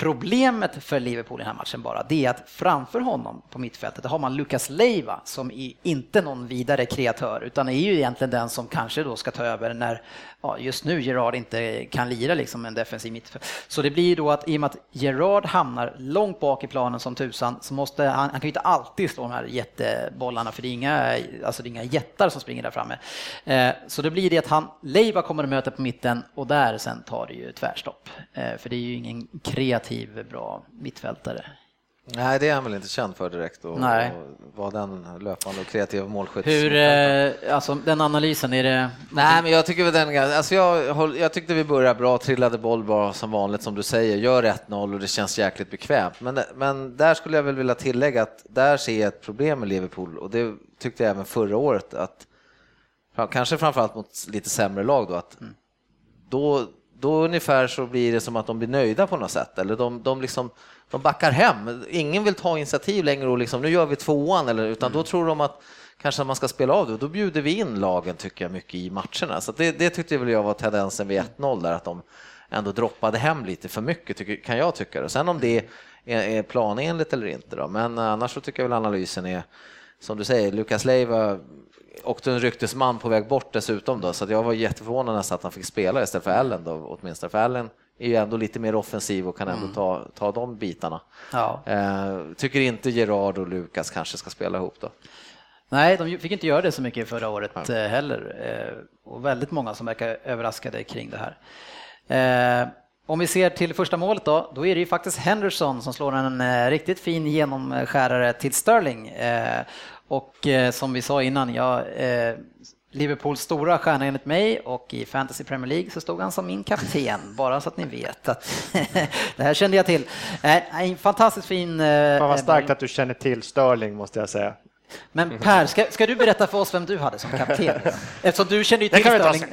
Problemet för Liverpool i den här matchen bara, det är att framför honom på mittfältet har man Lucas Leiva som är inte någon vidare kreatör, utan är ju egentligen den som kanske då ska ta över när ja, just nu Gerard inte kan lira liksom en defensiv mittfält. Så det blir ju då att i och med att Gerard hamnar långt bak i planen som tusan så måste han, han kan ju inte alltid slå de här jättebollarna för det är inga, alltså det är inga jättar som springer där framme. Eh, så det blir det att han, Leiva kommer att möta på mitten och där sen tar det ju tvärstopp. Eh, för det är ju ingen kreativ bra mittfältare. Nej, det är han väl inte känd för direkt. Och, Nej. och vara den löpande och kreativa målskytt. Hur, eh, alltså den analysen, är det... Nej, men jag tycker väl den, alltså jag, jag tyckte vi började bra, trillade boll bra som vanligt som du säger, gör 1-0 och det känns jäkligt bekvämt. Men, men där skulle jag väl vilja tillägga att där ser jag ett problem med Liverpool och det tyckte jag även förra året att kanske framförallt mot lite sämre lag då att då, då ungefär så blir det som att de blir nöjda på något sätt eller de, de liksom de backar hem. Ingen vill ta initiativ längre och liksom nu gör vi tvåan eller utan då tror de att kanske man ska spela av det då bjuder vi in lagen tycker jag mycket i matcherna. Så det, det tyckte väl jag var tendensen vid 1-0 där att de ändå droppade hem lite för mycket tycker, kan jag tycka. Och sen om det är, är planenligt eller inte då. Men annars så tycker jag väl analysen är som du säger, Lukas Leiva och en ryktesman på väg bort dessutom då, så jag var jätteförvånad nästan att han fick spela istället för Allen då, åtminstone. För Allen är ju ändå lite mer offensiv och kan ändå ta, ta de bitarna. Ja. Eh, tycker inte Gerard och Lukas kanske ska spela ihop då. Nej, de fick inte göra det så mycket förra året eh, heller. Eh, och väldigt många som verkar överraskade kring det här. Eh, om vi ser till första målet då, då är det ju faktiskt Henderson som slår en eh, riktigt fin genomskärare till Sterling. Eh, och som vi sa innan, ja, eh, Liverpools stora stjärna enligt mig och i Fantasy Premier League så stod han som min kapten, bara så att ni vet att det här kände jag till. Eh, en fantastiskt fin... Eh, Fan vad starkt att du känner till Sterling måste jag säga. Men Per, ska, ska du berätta för oss vem du hade som kapten? Eftersom du känner ju till Sterling.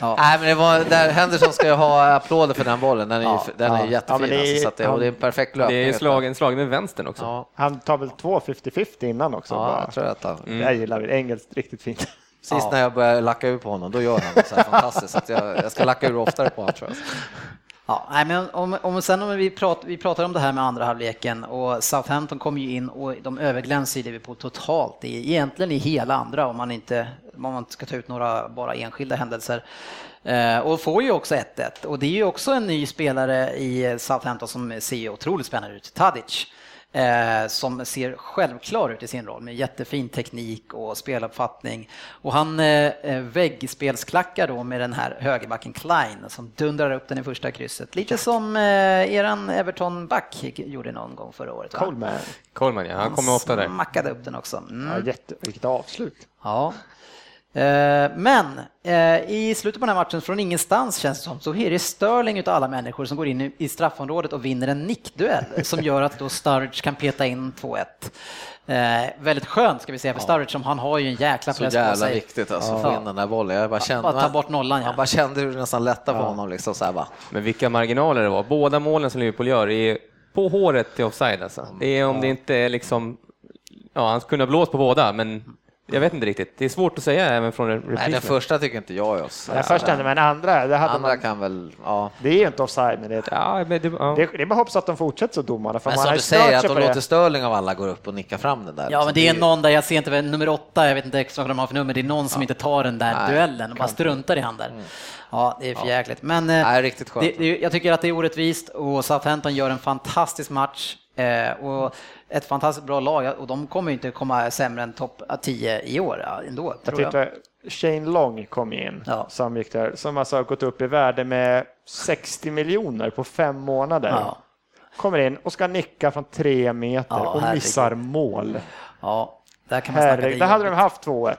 Ja. Nej, men det var där Henderson ska ju ha applåder för den bollen. Den är, Ja, ju, den är ja. jättefin. Ja, det är- alltså, så att det, och det är en perfekt löpning. Det är ju slagen, slagen med vänstern också. Ja, Han tar väl två 50-50 innan också. ja, bara. jag tror att han, Det här gillar vi, engelskt riktigt fint. Precis när jag börjar lacka ur på honom, då gör han det så här fantastiskt. Så att jag, jag ska lacka ur oftare på honom tror jag. Ja, nej, men om, om, sen om vi, prat, vi pratar om det här med andra halvleken och Southampton kom ju in och de överglänser Liverpool totalt. Det egentligen i hela andra om man inte, om man ska ta ut några bara enskilda händelser. Eh, och får ju också 1-1 och det är ju också en ny spelare i Southampton som ser otroligt spännande ut, Tadic. Eh, som ser självklar ut i sin roll med jättefin teknik och speluppfattning. Och han eh, eh, väggspelsklackar då med den här högerbacken Klein som dundrar upp den i första krysset. Lite som eh, eran Everton-back gjorde någon gång förra året. Coleman. Coleman ja, han kommer ofta där. Smackade upp den också. Mm. Ja, jätte, vilket avslut. Ja. Eh, Men eh, i slutet på den här matchen, från ingenstans känns det som, så är det Sterling utav alla människor som går in i- straffområdet och vinner en nickduell som gör att då Sturridge kan peta in 2-1. Eh, väldigt skönt ska vi säga för Sturridge som han har ju en jäkla Så press på jävla sig. viktigt alltså, att få Ja. in den där bollen. Jag bara kände, Bara ta bort nollan, ja. Man bara kände hur det nästan lättade för honom. Liksom, så här, bara. Men vilka marginaler det var. Båda målen som Liverpool gör är på håret till offside alltså. Det är om det inte är liksom, ja han kunde ha blåst på båda, men jag vet inte riktigt. Det är svårt att säga även från Nej, den reprisen. första tycker inte jag är offside. Den första men andra, det, hade Andra man, kan väl, ja. det är ju inte offside. Men det, Ja, men det, ja. det, det är bara hoppas att de fortsätter så domarna. För Men man som har du säger, att de på det. låter Sterling av alla gå upp och nicka fram den där. Ja, men det är någon där, jag ser inte vem, nummer åtta, jag vet inte exakt vad de har för nummer, det är någon som inte tar den där Nej, duellen och bara struntar i han där. Ja, det är för jäkligt. Men eh, Nej, riktigt skönt. det, det, jag tycker att det är orättvist och Southampton gör en fantastisk match eh, och ett fantastiskt bra lag och de kommer ju inte komma sämre än topp 10 i år ändå, Jag tror jag. Shane Long kom in, Ja. som gick där, som alltså har gått upp i värde med 60 miljoner på fem månader. Ja. Kommer in och ska nicka från tre meter Ja, och missar mål. Ja, där kan man det där hade de haft 2-1.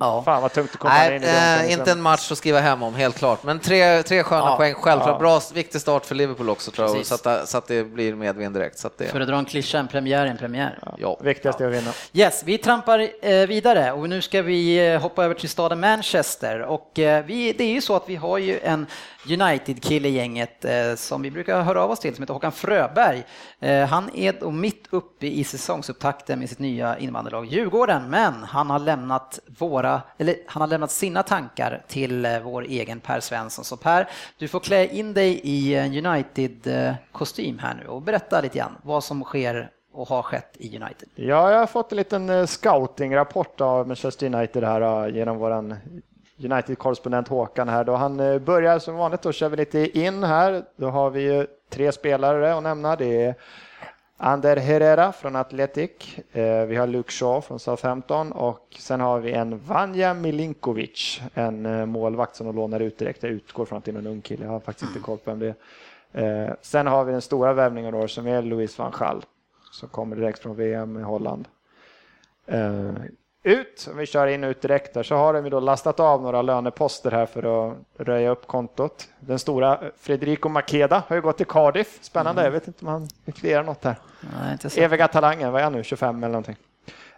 Ja. Fan vad tungt att komma Nej, in i det eh, omklädningsrummet. inte en match att skriva hem om, helt klart. Men tre, tre sköna Ja. poäng, självklart. Ja. Bra, viktig start för Liverpool också, tror jag, så att, så att det blir medvind direkt. Så att det, För att dra en klyscha, en premiär är en premiär. ja. Viktigast är att vinna. Yes, vi trampar eh, vidare och nu ska vi eh, hoppa över till staden Manchester och eh, vi, det är ju så att vi har ju en United-kille-gänget eh, som vi brukar höra av oss till som heter Håkan Fröberg. Eh, han är då mitt uppe i säsongsupptakten med sitt nya invandrarlag Djurgården, men han har lämnat våra, eller han har lämnat sina tankar till eh, vår egen Per Svensson. Så Per, du får klä in dig i en United-kostym här nu och berätta lite grann vad som sker och har skett i United. Ja, jag har fått en liten eh, scouting-rapport av Manchester United här eh, genom våran United-korrespondent Håkan här. Då han eh, börjar som vanligt, då kör vi lite in här. Då har vi ju tre spelare att nämna. Det är Ander Herrera från Athletic. Eh, vi har Luke Shaw från Southampton och sen har vi en Vanja Milinkovic, en eh, målvakt som de lånar ut direkt. Jag utgår från att det är någon ung kille. Jag har faktiskt inte koll på vem det är. Sen har vi den stora värvningen då som är Louis van Gaal som kommer direkt från VM i Holland. Eh, ut, om vi kör in och ut direkt där, så har de ju då lastat av några löneposter här för att röja upp kontot. Den stora eh, Federico Makeda har ju gått till Cardiff, spännande, jag vet inte om han fick något här. Nej. Eviga talangen, vad är han nu, 25 eller någonting.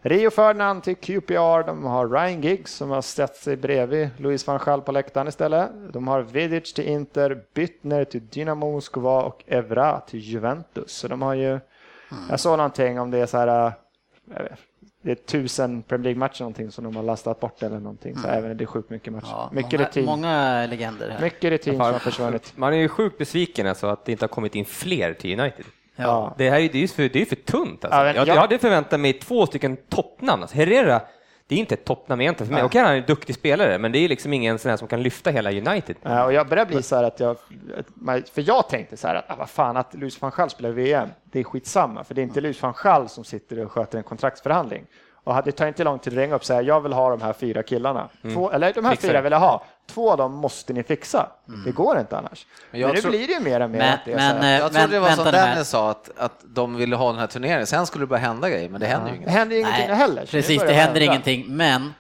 Rio Ferdinand till QPR, de har Ryan Giggs som har ställt sig bredvid Luis van Gaal på läktaren istället. De har Vidic till Inter, Byttner till Dynamo Moskva och Evra till Juventus. Så de har ju, jag såg någonting om det är så här, vet, det är tusen Premier League-matcher någonting som de har lastat bort eller någonting. Så även det är sjukt mycket matcher. Ja, mycket många, rutin. många legender här. Mycket rutin som har försvunnit. Man är ju sjukt besviken alltså att det inte har kommit in fler till United. Ja. Det här är ju det är ju för, det är för tunt alltså. Ja, men jag- jag hade förväntat mig två stycken toppnamn. Alltså, Herrera, det är inte ett toppnamn för mig. Okej, han är en duktig spelare, men det är liksom ingen sån här som kan lyfta hela United. Ja, och jag börjar bli så här att jag, för jag tänkte så här att ah, vad fan att Luis van Gaal spelar VM, det är skitsamma, för det är inte Luis van Gaal som sitter och sköter en kontraktsförhandling. Och det tar inte lång tid att ringa upp och säga jag vill ha de här fyra killarna. Två, eller de här Fixa fyra det. vill jag ha. Två av dem måste ni fixa. Det går inte annars. Men Men, nu tror- blir det ju mer och mer Men- att det är men, så här. eh, Jag trodde det var som. Dennis sa, att, att de ville ha den här turneringen. Sen skulle det börja hända grejer, men det händer ju Det inget. händer ju ingenting Nej, heller. Precis, börjar det händer hända. ingenting. Men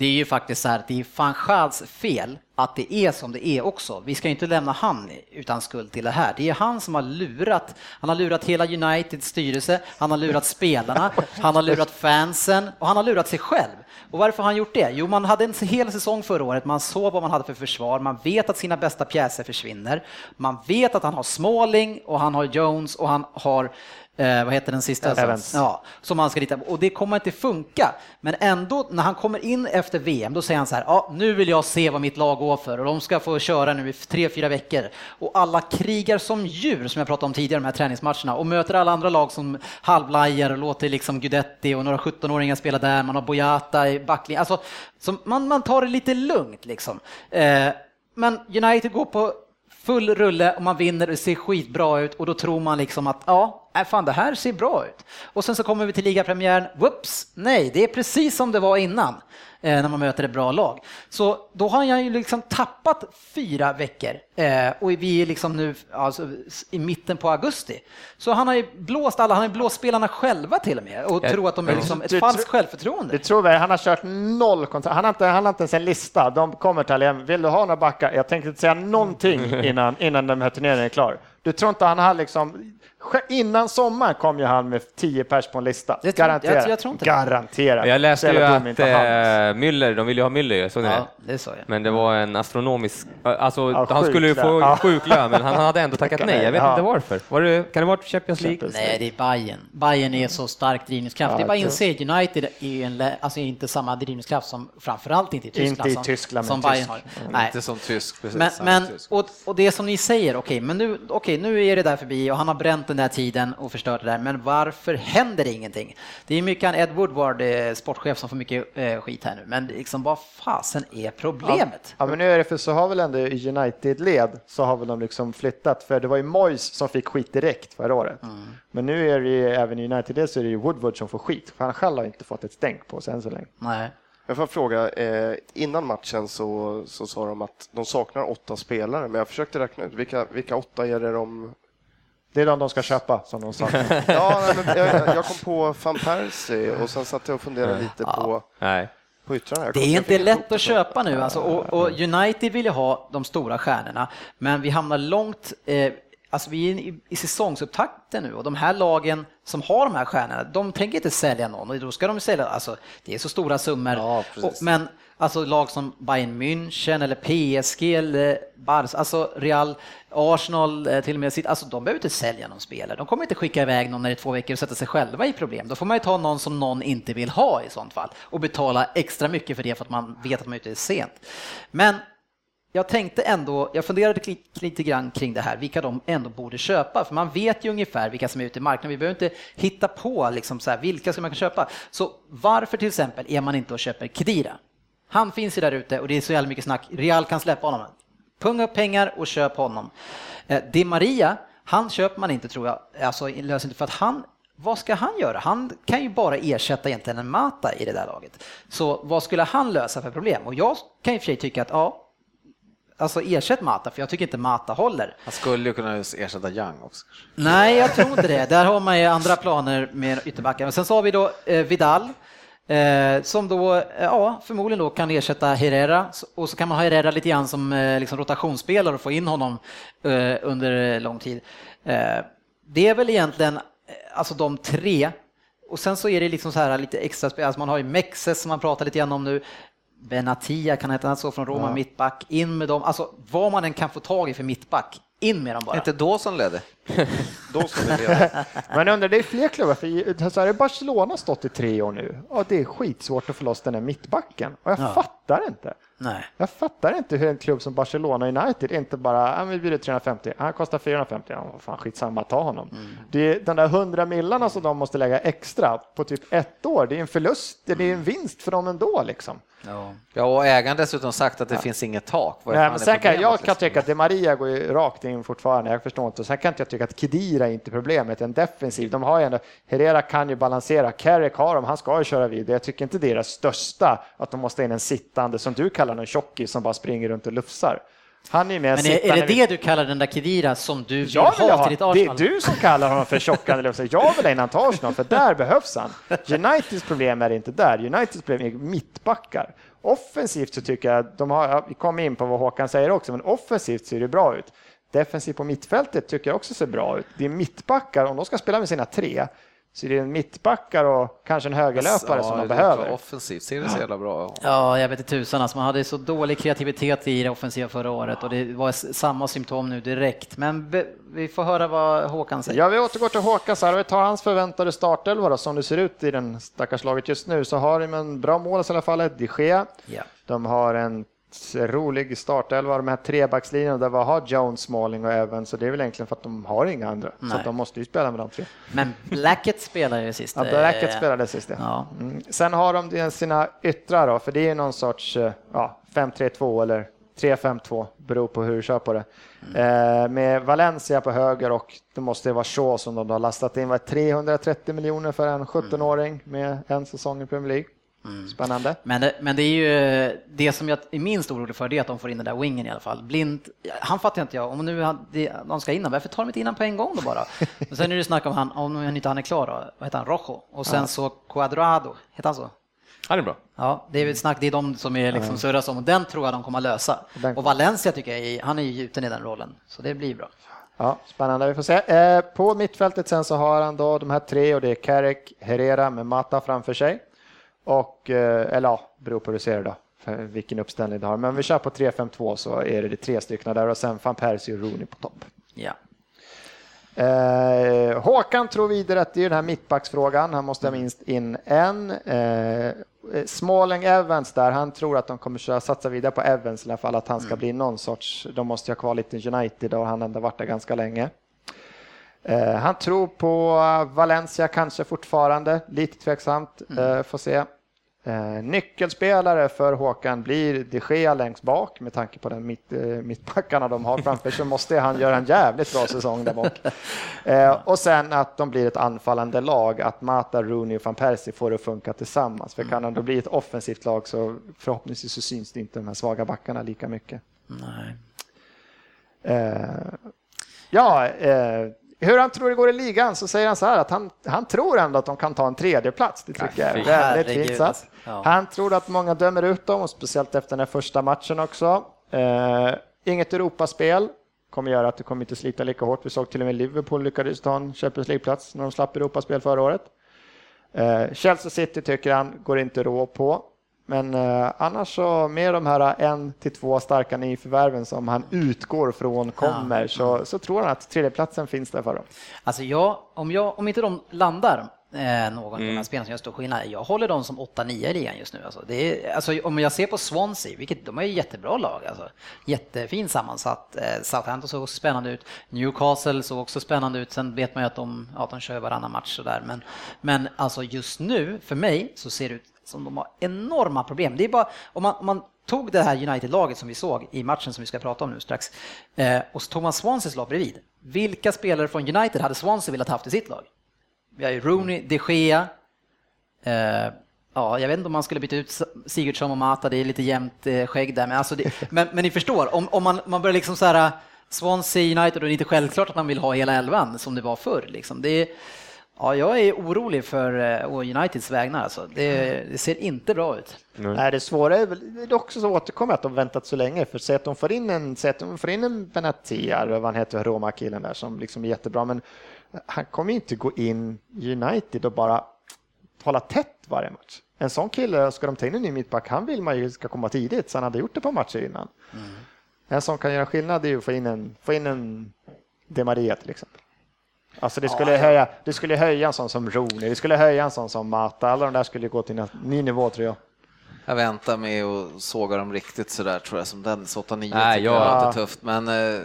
det är ju faktiskt så här att det är van Gaals fel att det är som det är också. Vi ska ju inte lämna han utan skuld till det här. Det är han som har lurat. Han har lurat hela Uniteds styrelse, han har lurat spelarna, han har lurat fansen och han har lurat sig själv. Och varför har han gjort det? Jo, man hade en hel säsong förra året, man såg vad man hade för försvar, man vet att sina bästa pjäser försvinner, man vet att han har Smalling och han har Jones och han har Eh, vad heter den sista? Evans. Ja, som han ska lita på. Och det kommer inte funka. Men ändå, när han kommer in efter VM, då säger han så här, ja, nu vill jag se vad mitt lag går för och de ska få köra nu i tre, fyra veckor. Och alla krigar som djur, som jag pratade om tidigare, de här träningsmatcherna, och möter alla andra lag som halvlajar och låter liksom Gudetti och några 17-åringar spela där, man har Boyata i backlinjen. Alltså, så man, man tar det lite lugnt liksom. Eh, men United går på full rulle och man vinner och det ser skitbra ut och då tror man liksom att ja, äh, fan det här ser bra ut. Och sen så kommer vi till ligapremiären, whoops, nej, det är precis som det var innan eh, när man möter ett bra lag. Så då har jag ju liksom tappat fyra veckor eh, och vi är liksom nu alltså, i mitten på augusti. Så han har ju blåst alla, han har ju blåst spelarna själva till och med och Jag- tror att de är liksom ett Du falskt tror- självförtroende. Det tror vi, han har kört noll kontrakt. Han har inte, han har inte ens en lista. De kommer till honom, vill du ha några backar? Jag tänkte inte säga någonting innan, innan den här turneringen är klar. Du tror inte han har liksom, innan sommaren kom ju han med 10 pers på en lista. Tror- Garanterat. jag- jag tror inte. Garanterat. Jag läste ju att eh, Müller, de ville ju ha Müller ju, såg ni Ja, det? sa jag. Men det var en astronomisk, alltså Ja, han skulle ju sjuklön. få Ja. sjuk lön, men han hade ändå tackat nej. Jag vet Ja. inte varför. Var det, kan det vara Champions League? Champions Nej, det är Bayern. Bayern är så stark drivningskraft. Ja, det är bara jag att inse, United är ju en, alltså inte samma drivningskraft som framförallt inte i Tyskland. Inte i som, Tyskland, som men Bayern tysk. har. Nej. Inte som tysk, precis. Men, men tysk. och, och det som ni säger, okej, men nu, okej, nu är det där förbi och han har bränt den där tiden och förstört det där, men varför händer det ingenting? Det är mycket Ed Woodward, eh, sportchef, som får mycket eh, skit här nu, men liksom vad fasen är problemet? Ja, men nu är det för så har väl ändå i United-led så har väl de liksom flyttat, för det var ju Moyes som fick skit direkt förra året. Mm. Men nu är det ju även i United-led så är det ju Woodward som får skit, för han själv har inte fått ett stänk på sig än så länge. Nej. Jag får fråga, eh, innan matchen så, så sa de att de saknar åtta spelare, men jag försökte räkna ut vilka, vilka åtta är det de... Det är de de ska köpa, som de sa. Ja, nej, men jag, jag kom på van Persie och sen satt jag och funderade lite på, Nej. på yttrarna. Det är inte lätt att köpa nu alltså, och, och United vill ju ha de stora stjärnorna, men vi hamnar långt, eh, alltså vi är i, i säsongsupptakten nu och de här lagen som har de här stjärnorna, de tänker inte sälja någon och då ska de sälja, alltså det är så stora summor. Ja, och, men alltså lag som Bayern München eller PSG eller Barca, alltså Real, Arsenal eh, till och med, alltså de behöver inte sälja någon spelare. De kommer inte skicka iväg någon när det är två veckor och sätta sig själva i problem. Då får man ju ta någon som någon inte vill ha i sånt fall och betala extra mycket för det för att man vet att man är ute sent. Men jag tänkte ändå, jag funderade lite grann kring det här, vilka de ändå borde köpa, för man vet ju ungefär vilka som är ute i marknaden. Vi behöver inte hitta på liksom så här, vilka ska man kan köpa. Så varför till exempel är man inte och köper Kedira? Han finns ju där ute och det är så jävla mycket snack. Real kan släppa honom. Punga upp pengar och köp honom. Eh, Di Maria, han köper man inte tror jag, alltså löser inte för att han vad ska han göra? Han kan ju bara ersätta egentligen en Mata i det där laget. Så vad skulle han lösa för problem? Och jag kan i och för sig tycka att ja, alltså ersätt Mata, för jag tycker inte Mata håller. Han skulle ju kunna ersätta Young också. Nej, jag tror inte det. Där har man ju andra planer med ytterbackar. Men sen så har vi då eh, Vidal eh, som då, eh, ja, förmodligen då kan ersätta Herrera och så kan man ha Herrera lite grann som eh, liksom rotationsspelare och få in honom eh, under lång tid. Eh, det är väl egentligen eh, alltså de tre och sen så är det liksom så här lite extra spel, alltså man har ju Mexes som man pratar lite grann om nu. Benatia kan heta så från Roma, mittback, in med dem, alltså vad man än kan få tag i för mittback, in med dem bara. Inte Dawson ledde? Då ska vi leda. Men jag undrar, det är fler klubbar, för så här, Barcelona stått i tre år nu och det är skitsvårt att få loss den här mittbacken. Och jag Ja. fattar inte. Nej. Jag fattar inte hur en klubb som Barcelona United inte bara, ja, vi bjuder 350, han kostar 450, ja, fan skitsamma, ta honom. Det är den där 100 millarna som de måste lägga extra på typ ett år, det är en förlust, det är en vinst för dem ändå liksom. Ja. Ja, och ägaren dessutom sagt att det finns inget tak. Nej, men sen kan, jag kan liksom? tycka att De Maria går ju rakt in fortfarande, jag förstår inte. Sen kan inte jag tycka att Kedira är inte problemet, en defensiv. De har ju ändå, Herrera kan ju balansera, Carrick har dem, han ska ju köra vidare. Jag tycker inte det är det största, att de måste in en sittande, som du kallar en tjockis som bara springer runt och lufsar. Han är ju mer Men är, är det det du kallar den där Kedira som du vill jag vill ha ha, till ditt det är Arsenal? du som kallar honom för tjockande lufsar. Jag vill ha in han till Arsenal, för där behövs han. Uniteds problem är inte där. Uniteds problem är mittbackar. Offensivt så tycker jag, de har, vi kommer in på vad Håkan säger också, men offensivt ser det bra ut. Defensivt på mittfältet tycker jag också ser bra ut. Det är mittbackar, om de ska spela med sina tre, så är det en mittbackar och kanske en högerlöpare som de det är behöver. Offensivt ser det så jävla bra ut. Ja, jag vet inte tusan alltså. Man hade så dålig kreativitet i det offensiva förra året och det var samma symptom nu direkt. Men vi får höra vad Håkan säger. Ja, vi återgår till Håkan så här. Vi tar hans förväntade startelva då, som det ser ut i den stackars laget just nu, så har de en bra mål i alla fall, de Gea. Ja. De har en rolig startelva, de här trebackslinjerna där vi har Jones, Smalling och Evans, så det är väl egentligen för att de har inga andra. Så Nej. att de måste ju spela med de tre. Men Blackett spelar ju sist. Ja, Bracket eh, spelade sist det. Ja. Mm. Sen har de sina yttrar då, för det är någon sorts eh, ja, 5-3-2 eller 3-5-2, beror på hur du kör på det. Eh, med Valencia på höger och det måste vara Shaw som de har lastat in. Var 330 miljoner för en 17-åring med en säsong i Premier League. Spännande. Men det, men det är ju det som jag är minst orolig för, det är att de får in den där wingen i alla fall. Blind, han fattar inte jag, om nu han- det- de ska in varför tar de inte in han på en gång då bara? Och sen är det snack om han, om inte han är klar då, vad heter han, Rojo? Och sen så Cuadrado, heter han så? Han är bra. Ja, det är väl snack, det är de som är liksom surras om och den tror jag de kommer att lösa. Och Valencia tycker jag, är, han är ju gjuten i den rollen, så det blir bra. Ja, spännande, vi får se. Eh, på mittfältet sen så har han då de här tre och det är Carrick, Herrera med Mata framför sig. Och, eh, eller ja, beror på hur du ser det då, vilken uppställning du har. Men vi kör på 3-5-2 så är det, tre stycken där och sen van Persie och Rooney på topp. Ja. Eh, Håkan tror vidare att det är den här mittbacksfrågan. Han måste ha minst in en. Eh, Smalling Evans där, han tror att de kommer köra, satsa vidare på Evans i alla fall, att han ska bli någon sorts, de måste ju ha kvar lite United och han har ändå varit där ganska länge. Eh, han tror på Valencia kanske fortfarande, lite tveksamt, eh, får se. Eh, nyckelspelare för Håkan blir de Gea längst bak med tanke på den mitt, eh, mittbackarna de har framför sig måste han göra en jävligt bra säsong där bak. Eh, och sen att de blir ett anfallande lag, att Mata, Rooney och van Persie får det att funka tillsammans. För kan de bli ett offensivt lag så förhoppningsvis så syns det inte de här svaga backarna lika mycket. Nej. Eh, ja, eh, hur han tror det går i ligan så säger han så här att han, han tror ändå att de kan ta en tredje plats. Det tycker jag är väldigt fint sagt. Ja. Han tror att många dömer ut dem och speciellt efter den här första matchen också. Eh, inget Europaspel kommer göra att det kommer inte slita lika hårt. Vi såg till och med Liverpool lyckades ta en Champions League-plats när de slapp Europaspel förra året. Eh, Chelsea City tycker han går inte rå på. Men eh, annars så med de här en till två starka nyförvärven som han utgår från kommer så, så tror han att tredjeplatsen finns där för dem. Alltså jag, om, jag, om inte de landar eh, någon av de här spelarna som gör stor skillnad, jag håller dem som 8-9 i ligan just nu. Alltså. Är, alltså, om jag ser på Swansea, vilket de är ju jättebra lag, alltså. jättefin sammansatt. Eh, Southampton såg också spännande ut, Newcastle såg också spännande ut, sen vet man ju att de, ja, de kör varannan match sådär. Men, men alltså just nu, för mig, så ser det ut som de har enorma problem. Det är bara, om man, om man tog det här United-laget som vi såg i matchen som vi ska prata om nu strax, eh, och så tog man Swanseas lag bredvid. Vilka spelare från United hade Swansea velat haft i sitt lag? Vi har ju Rooney, de Gea, eh, ja, jag vet inte om man skulle byta ut Sigurdsson och Mata, det är lite jämnt eh, skägg där, men, alltså det, men, men ni förstår, om, om man, man börjar liksom så här, Swansea United, och det är inte självklart att man vill ha hela elvan som det var förr. Liksom. Det ja, jag är orolig för eh, Uniteds vägnar, alltså. det, det ser inte bra ut. Nej, det svåra är väl det är också så återkommer att de väntat så länge. För säg att de får in en, säg att de får in en Benatia, eller vad han heter, Roma-killen där som liksom är jättebra, men han kommer ju inte gå in i United och bara hålla tätt varje match. En sån kille, ska de ta in en ny mittback, han vill man ju ska komma tidigt, så han hade gjort det på matcher innan. En som kan göra skillnad är ju att få in en, få in en De Maria till exempel. Alltså det skulle, höja, det skulle höja en sån som Rooney, det skulle höja en sån som Mata, alla de där skulle gå till en ny nivå tror jag. Jag väntar med att såga dem riktigt sådär tror jag som den 8-9 Nej, tycker jag jag- låter tufft men eh,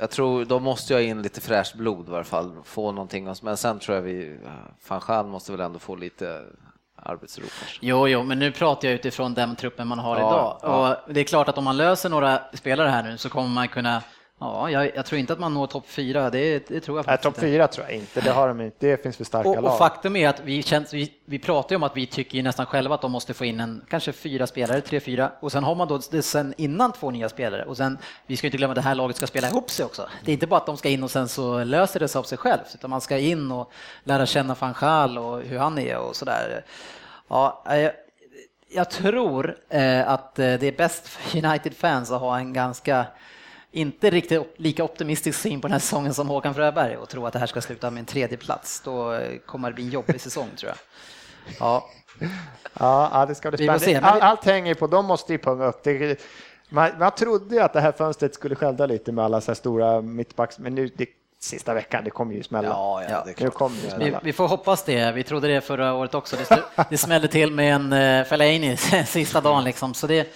jag tror de måste jag in lite fräscht blod i varje fall, få någonting men sen tror jag vi, van Gaal måste väl ändå få lite arbetsro kanske. Jo, jo, men nu pratar jag utifrån den truppen man har Ja, idag. ja. Och det är klart att om man löser några spelare här nu så kommer man kunna, ja, jag, jag tror inte att man når topp fyra, det, det tror jag Nej, faktiskt topp inte. fyra tror jag inte, det har de inte. Det finns för starka Och, lag. och faktum är att vi, känns, vi, vi pratar ju om att vi tycker ju nästan själva att de måste få in en, kanske fyra spelare, tre, fyra, och sen har man då det sen innan två nya spelare och sen, vi ska inte glömma att det här laget ska spela ihop sig också. Det är inte bara att de ska in och sen så löser det sig av sig självt, utan man ska in och lära känna van Gaal och hur han är och sådär. Ja, jag, jag tror eh, att eh, det är bäst för United-fans att ha en ganska inte riktigt lika optimistisk syn på den här säsongen som Håkan Fröberg och tro att det här ska sluta med en tredje plats. Då eh, kommer det bli en jobbig säsong tror jag. Ja, Ja, det ska bli Vi spännande. All, allt hänger på, de måste ju punga upp. Det, man, man trodde ju att det här fönstret skulle skälda lite med alla så här stora mittbacks, men nu, det, sista veckan, det kommer ju smälla. Ja, ja, det är nu kommer det vi, smälla. vi får hoppas det. Vi trodde det förra året också. Det, det smällde till med en uh, Fellaini sista dagen liksom. Så det,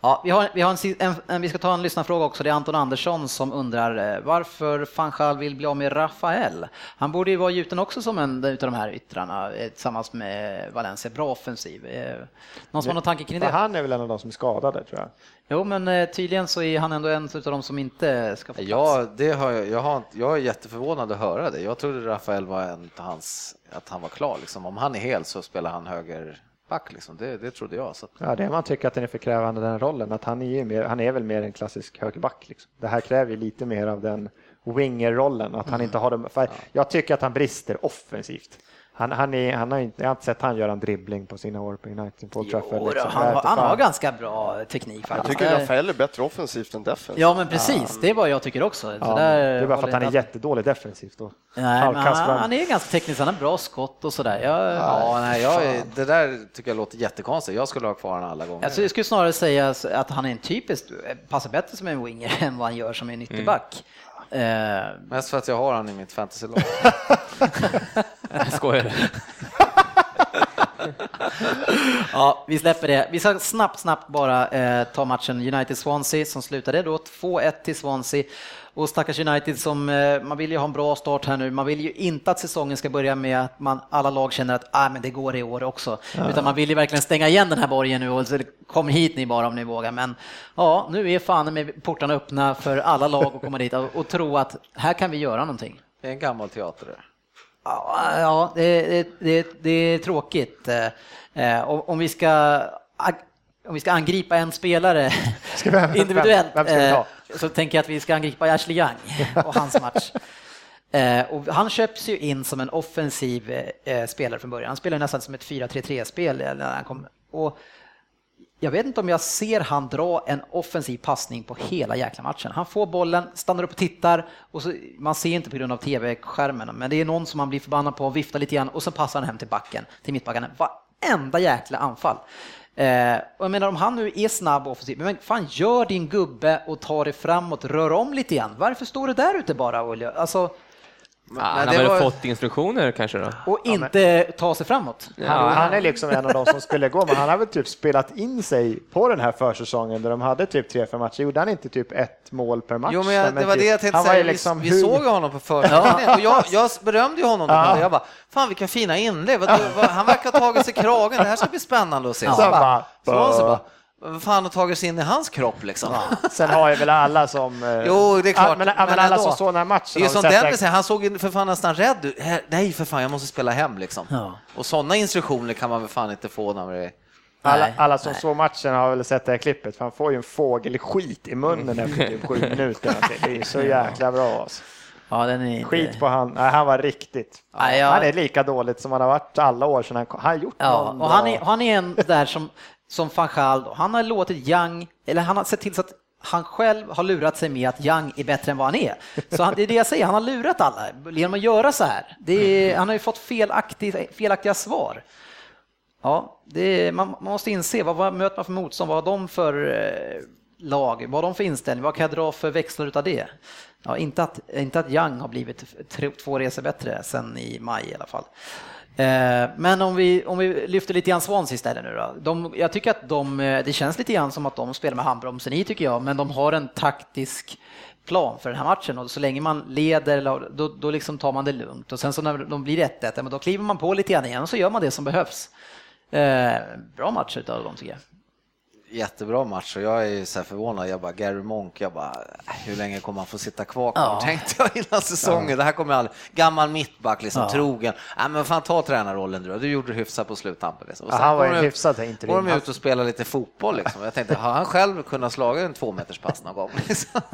Ja, vi, har, vi, har en, en, en, vi ska ta en lyssnarfråga också. Det är Anton Andersson som undrar eh, varför Fanchal vill bli av med Rafael. Han borde ju vara gjuten också som en av de här yttrarna eh, tillsammans med Valencia. Bra offensiv. Eh, Någon som har någon tanke kring det? han är väl en av de som är skadade tror jag. Jo, men tydligen så är han ändå en av de som inte ska få plats. Ja, det har jag, jag, har, jag är jätteförvånad att höra det. Jag trodde Rafael var en av hans, att han var klar. Liksom. Om han är hel så spelar han högerback. Liksom. Det, det trodde jag. Så Ja, det är man tycker att den är för krävande den rollen, att han är, mer, han är väl mer en klassisk högerback. Liksom. Det här kräver ju lite mer av den winger-rollen, att han inte har dem. För jag tycker att han brister offensivt. Han, han, är, han har inte, jag har inte sett han göra en dribbling på sina år på United, Paul Trafford. Liksom. han, Jag han har ganska bra teknik Jag faktiskt. tycker Där- Rafael är bättre offensivt än defensivt. Ja, men precis. Det är vad jag tycker också. Så Ja, där det är bara för att han är jag- jättedålig defensivt. Då. Nej, han, han är ganska teknisk, han har bra skott och sådär. Jag, ja, nej, jag, det där tycker jag låter jättekonstigt. Jag skulle ha kvar honom alla gånger. Alltså, jag skulle snarare säga att han är en typisk, passar bättre som en winger än vad han gör som en ytterback. Eh, Mest för att jag har honom i mitt fantasylag. Jag skojar. ja, vi släpper det. Vi ska snabbt, snabbt bara eh, ta matchen United-Swansea som slutade då 2-1 till Swansea. Och stackars United som, eh, man vill ju ha en bra start här nu. Man vill ju inte att säsongen ska börja med att man, alla lag känner att ah, men det går i år också. Utan man vill ju verkligen stänga igen den här borgen nu och så kom hit ni bara om ni vågar. Men ja, nu är fan med portarna öppna för alla lag att komma dit och, och tro att här kan vi göra någonting. Det är en gammal teater. Ja, det, det, det, är tråkigt. Eh, om, om, vi ska, om vi ska angripa en spelare vi- vem- individuellt vem ta? eh, så tänker jag att vi ska angripa Ashley Young och hans match. Eh, och han köps ju in som en offensiv eh, spelare från början. Han spelar nästan som ett 4-3-3-spel när han kom. Och jag vet inte om jag ser han dra en offensiv passning på hela jäkla matchen. Han får bollen, stannar upp och tittar och så, man ser inte på grund av tv-skärmen, men det är någon som man blir förbannad på, viftar lite grann och så passar han hem till backen, till mittbacken. Varenda jäkla anfall. Eh, och jag menar om han nu är snabb och offensiv, men fan gör din gubbe och ta det framåt, rör om lite grann. Varför står du där ute bara Olle? Alltså, Ja, han har väl var- fått instruktioner kanske då? och inte ta sig framåt. Han, han är liksom en av de som skulle gå, men han har väl typ spelat in sig på den här försäsongen där de hade typ tre, fyra matcher. Gjorde han inte typ ett mål per match? Jo, men jag, det var typ, det jag tänkte säga. liksom vi, vi hur- såg ju honom på försäsongen och jag, jag berömde ju honom. Ja. Ja. Jag bara, fan vilka fina inlägg. Han verkar ha tagit sig kragen. Det här ska bli spännande att se. Så Så bara, bara, så bara, vad fan har tagit sig in i hans kropp liksom? Sen har ju väl alla som... eh, Jo, det är klart. Ja, men, ja, men men alla ändå. som såg den här matchen Det är ju som Dennis han såg ju för fan nästan rädd ut. Nej, för fan, jag måste spela hem liksom. Ja. Och sådana instruktioner kan man väl fan inte få när det är... Alla, Nej, alla som nej. såg matchen har väl sett det här klippet, för han får ju en fågelskit i munnen efter typ sju minuter. Det är så jäkla bra. Alltså. Ja, den är inte... Skit på han. Nej, han var riktigt. Nej, jag- Han är lika dåligt som han har varit alla år sedan han kom. Han har gjort Ja, och han är, han är en där som, som van Gaal, han har låtit Young, eller han har sett till så att han själv har lurat sig med att Young är bättre än vad han är. Så han, det är det jag säger, han har lurat alla genom att göra så här. Det är, han har ju fått felaktig, felaktiga svar. Ja, det är, man, man måste inse vad, vad möter man för motstånd, vad har de för eh, lag, vad har de för inställning, vad kan jag dra för växlar utav det? Ja, inte, att, inte att Young har blivit tre, två resor bättre sen i maj i alla fall. Eh, men om vi, om vi lyfter lite grann Swans istället nu då. De, jag tycker att de, eh, det känns lite grann som att de spelar med handbromsen i tycker jag, men de har en taktisk plan för den här matchen och så länge man leder då, då liksom tar man det lugnt och sen så när de blir 1-1, men då kliver man på lite grann igen och så gör man det som behövs. Eh, bra match utav dem tycker jag. Jättebra match och jag är så förvånad. Jag bara, Gary Monk, jag bara, hur länge kommer han få sitta kvar? Ja. Tänkte jag innan säsongen. Det här kommer aldrig, gammal mittback, liksom, Ja. trogen. Nej men fan ta tränarrollen du. Du gjorde det hyfsat på sluttampen. Liksom. Ja, han var ju hyfsad går de ut och spelar lite fotboll liksom. Jag tänkte, har han själv kunnat slaga en två meters pass någon gång? Liksom.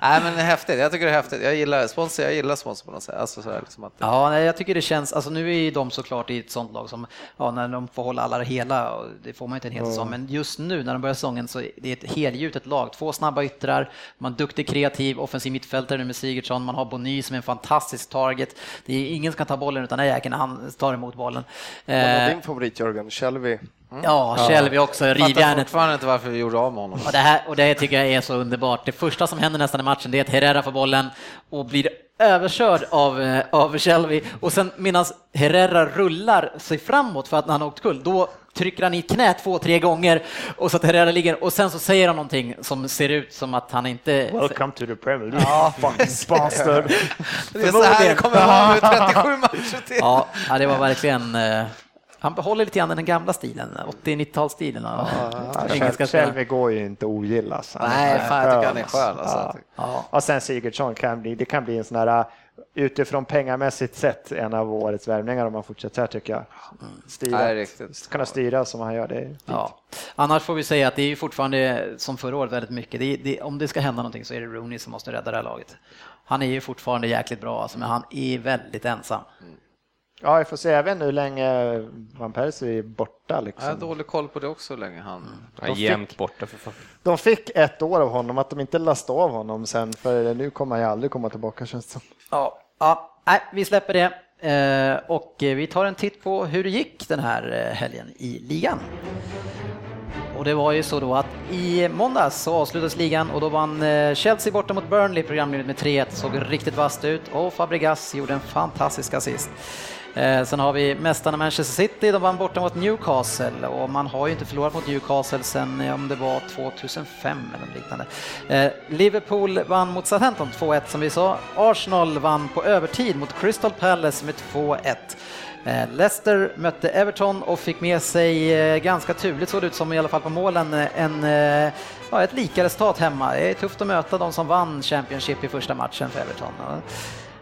Nej men det är häftigt, jag tycker det är häftigt. Jag gillar sponsor, jag gillar sponsor på något sätt. Alltså, så här, liksom att, Ja, nej, jag tycker det känns, alltså nu är ju de såklart i ett sånt lag som, ja, när de får hålla alla hela, det får man inte en hel säsong, men just nu när de börjar säsongen så är det ett helgjutet lag. Två snabba yttrar, man är duktig kreativ, offensiv mittfältare med Sigurdsson, man har Bonny som är en fantastisk target. Det är ingen som kan ta bollen utan den jäkeln, han tar emot bollen. Vad Eh, din favorit Jörgen? Shelby? ja, Shelby också, jag fattar rivjärnet. fortfarande inte varför vi gjorde av med honom. Och det, här, och det tycker jag är så underbart. Det första som händer nästan i matchen det är att Herrera får bollen och blir överkörd av, eh, av Shelby och sen medan Herrera rullar sig framåt för att han har åkt kull, då trycker han i knät två, tre gånger och så att Herrera ligger och sen så säger han någonting som ser ut som att han inte... Welcome to the Premier League. Ja, fucking bastard. Det är så här det kommer vara med 37 matcher till. Ja, det var verkligen... eh, Han behåller lite grann den gamla stilen, 80-90-talsstilen. Ja, Shelby går ju inte att ogilla. alltså. Nej, fan jag tycker han är alltså. skön. Alltså. Ja. Och sen Sigurdsson kan bli, det kan bli en sån här utifrån pengamässigt sett en av årets värvningar om man fortsätter här tycker jag. Styra, Nej, kunna styra som han gör, det är fint. Ja. Annars får vi säga att det är fortfarande som förra året väldigt mycket. Det det, om det ska hända någonting så är det Rooney som måste rädda det här laget. Han är ju fortfarande jäkligt bra, alltså, men han är väldigt ensam. Ja, vi får se även hur länge Van Persie är borta. Jag har Liksom. dålig koll på det också hur länge han... Han är jämt borta för fan. De fick ett år av honom, att de inte lastade av honom sen, för nu kommer han ju aldrig komma tillbaka känns det som. Ja, ja nej, vi släpper det eh, och eh, vi tar en titt på hur det gick den här eh, helgen i ligan. Och det var ju så då att i måndags så avslutades ligan och då vann Chelsea borta mot Burnley programledningen med 3-1, såg riktigt vasst ut och Fabregas gjorde en fantastisk assist. Eh, sen har vi mästarna Manchester City, de vann borta mot Newcastle och man har ju inte förlorat mot Newcastle sen eh, om det var 2005 eller liknande. Eh, Liverpool vann mot Southampton 2-1 som vi sa. Arsenal vann på övertid mot Crystal Palace med 2-1. Eh, Leicester mötte Everton och fick med sig eh, ganska turligt såg det ut som i alla fall på målen en, ja, ett lika resultat hemma. Det är tufft att möta de som vann Championship i första matchen för Everton.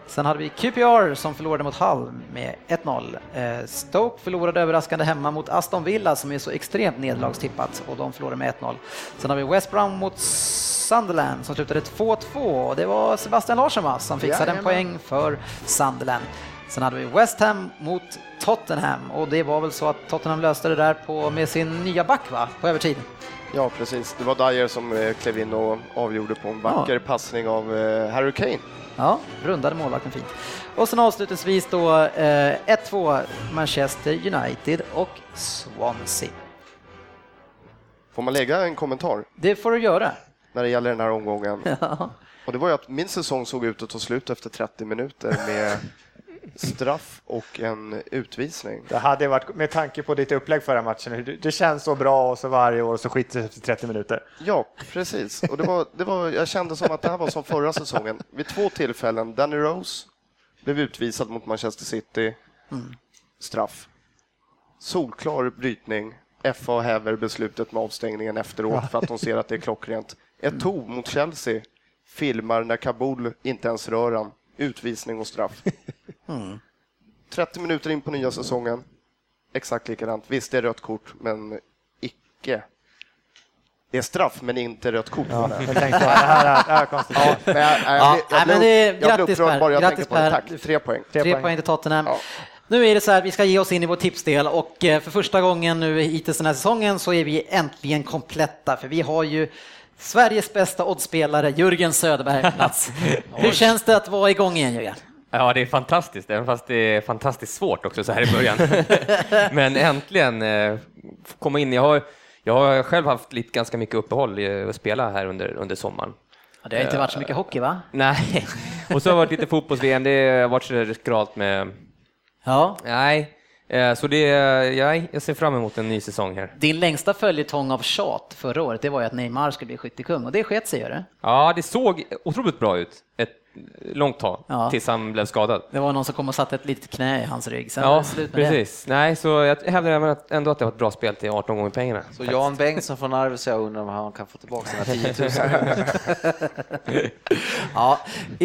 Ja. Sen hade vi QPR som förlorade mot Hull med 1-0. Eh, Stoke förlorade överraskande hemma mot Aston Villa som är så extremt nederlagstippat och de förlorade med 1-0. Sen har vi West Brom mot Sunderland som slutade 2-2 och det var Sebastian Larsson va, som fixade en poäng för Sunderland. Sen hade vi West Ham mot Tottenham och det var väl så att Tottenham löste det där på, med sin nya back va, på övertid. Ja, precis. Det var Dyer som eh, klev in och avgjorde på en vacker passning av eh, Harry Kane. Ja, rundade målvakten fint. Och sen avslutningsvis då eh, 1-2 Manchester United och Swansea. Får man lägga en kommentar Det får du göra. när det gäller den här omgången? Ja. Och det var ju att min säsong såg ut att ta slut efter 30 minuter med straff och en utvisning. Det hade varit, med tanke på ditt upplägg förra matchen, det, känns så bra och så varje år och så skiter det efter 30 minuter. Ja, precis. Och det var, det var, jag kände som att det här var som förra säsongen. Vid två tillfällen, Danny Rose blev utvisad mot Manchester City. Straff. Solklar brytning. FA häver beslutet med avstängningen efteråt för att de ser att det är klockrent. Eto'o mot Chelsea filmar när Kabul inte ens rör han. Utvisning och straff. 30 minuter in på nya säsongen. Exakt likadant. Visst, det är rött kort, men icke. Det är straff, men inte rött kort. Ja, jag tänkte, det här är, det här är konstigt. Men jag, jag, Ja, jag, nej, men blev- det- jag blev grattis, upprörd Per. bara jag Grattis, tänkte på det. Tack, tre poäng. Tre Tre poäng. poäng till Tottenham. Ja. Nu är det så här, vi ska ge oss in i vår tipsdel och eh, för första gången nu hittills den här säsongen så är vi äntligen kompletta för vi har ju Sveriges bästa oddsspelare Jörgen Söderberg plats. Hur känns det att vara igång igen Jörgen? Ja, det är fantastiskt, även fast det är fantastiskt svårt också så här i början. Men äntligen eh, komma in. Jag har, jag har själv haft lite, ganska mycket uppehåll i att spela här under, under sommaren. Ja, det har inte varit så mycket hockey va? Nej, och så har det varit lite fotbolls-VM, det har varit så skralt med... Ja. Nej, eh, så det, jag, jag ser fram emot en ny säsong här. Din längsta följetong av tjat förra året, det var ju att Neymar skulle bli skyttekung och det sket sig det. Ja, det såg otroligt bra ut ett långt tag, Ja. tills han blev skadad. Det var någon som kom och satte ett litet knä i hans rygg. Sen Ja, med det. precis. Nej, så jag hävdar ändå att det var ett bra spel till 18 gånger pengarna. Så Jan Bengtsson från Arvidsjaur undrar om han kan få tillbaka sina 10 000. Ja,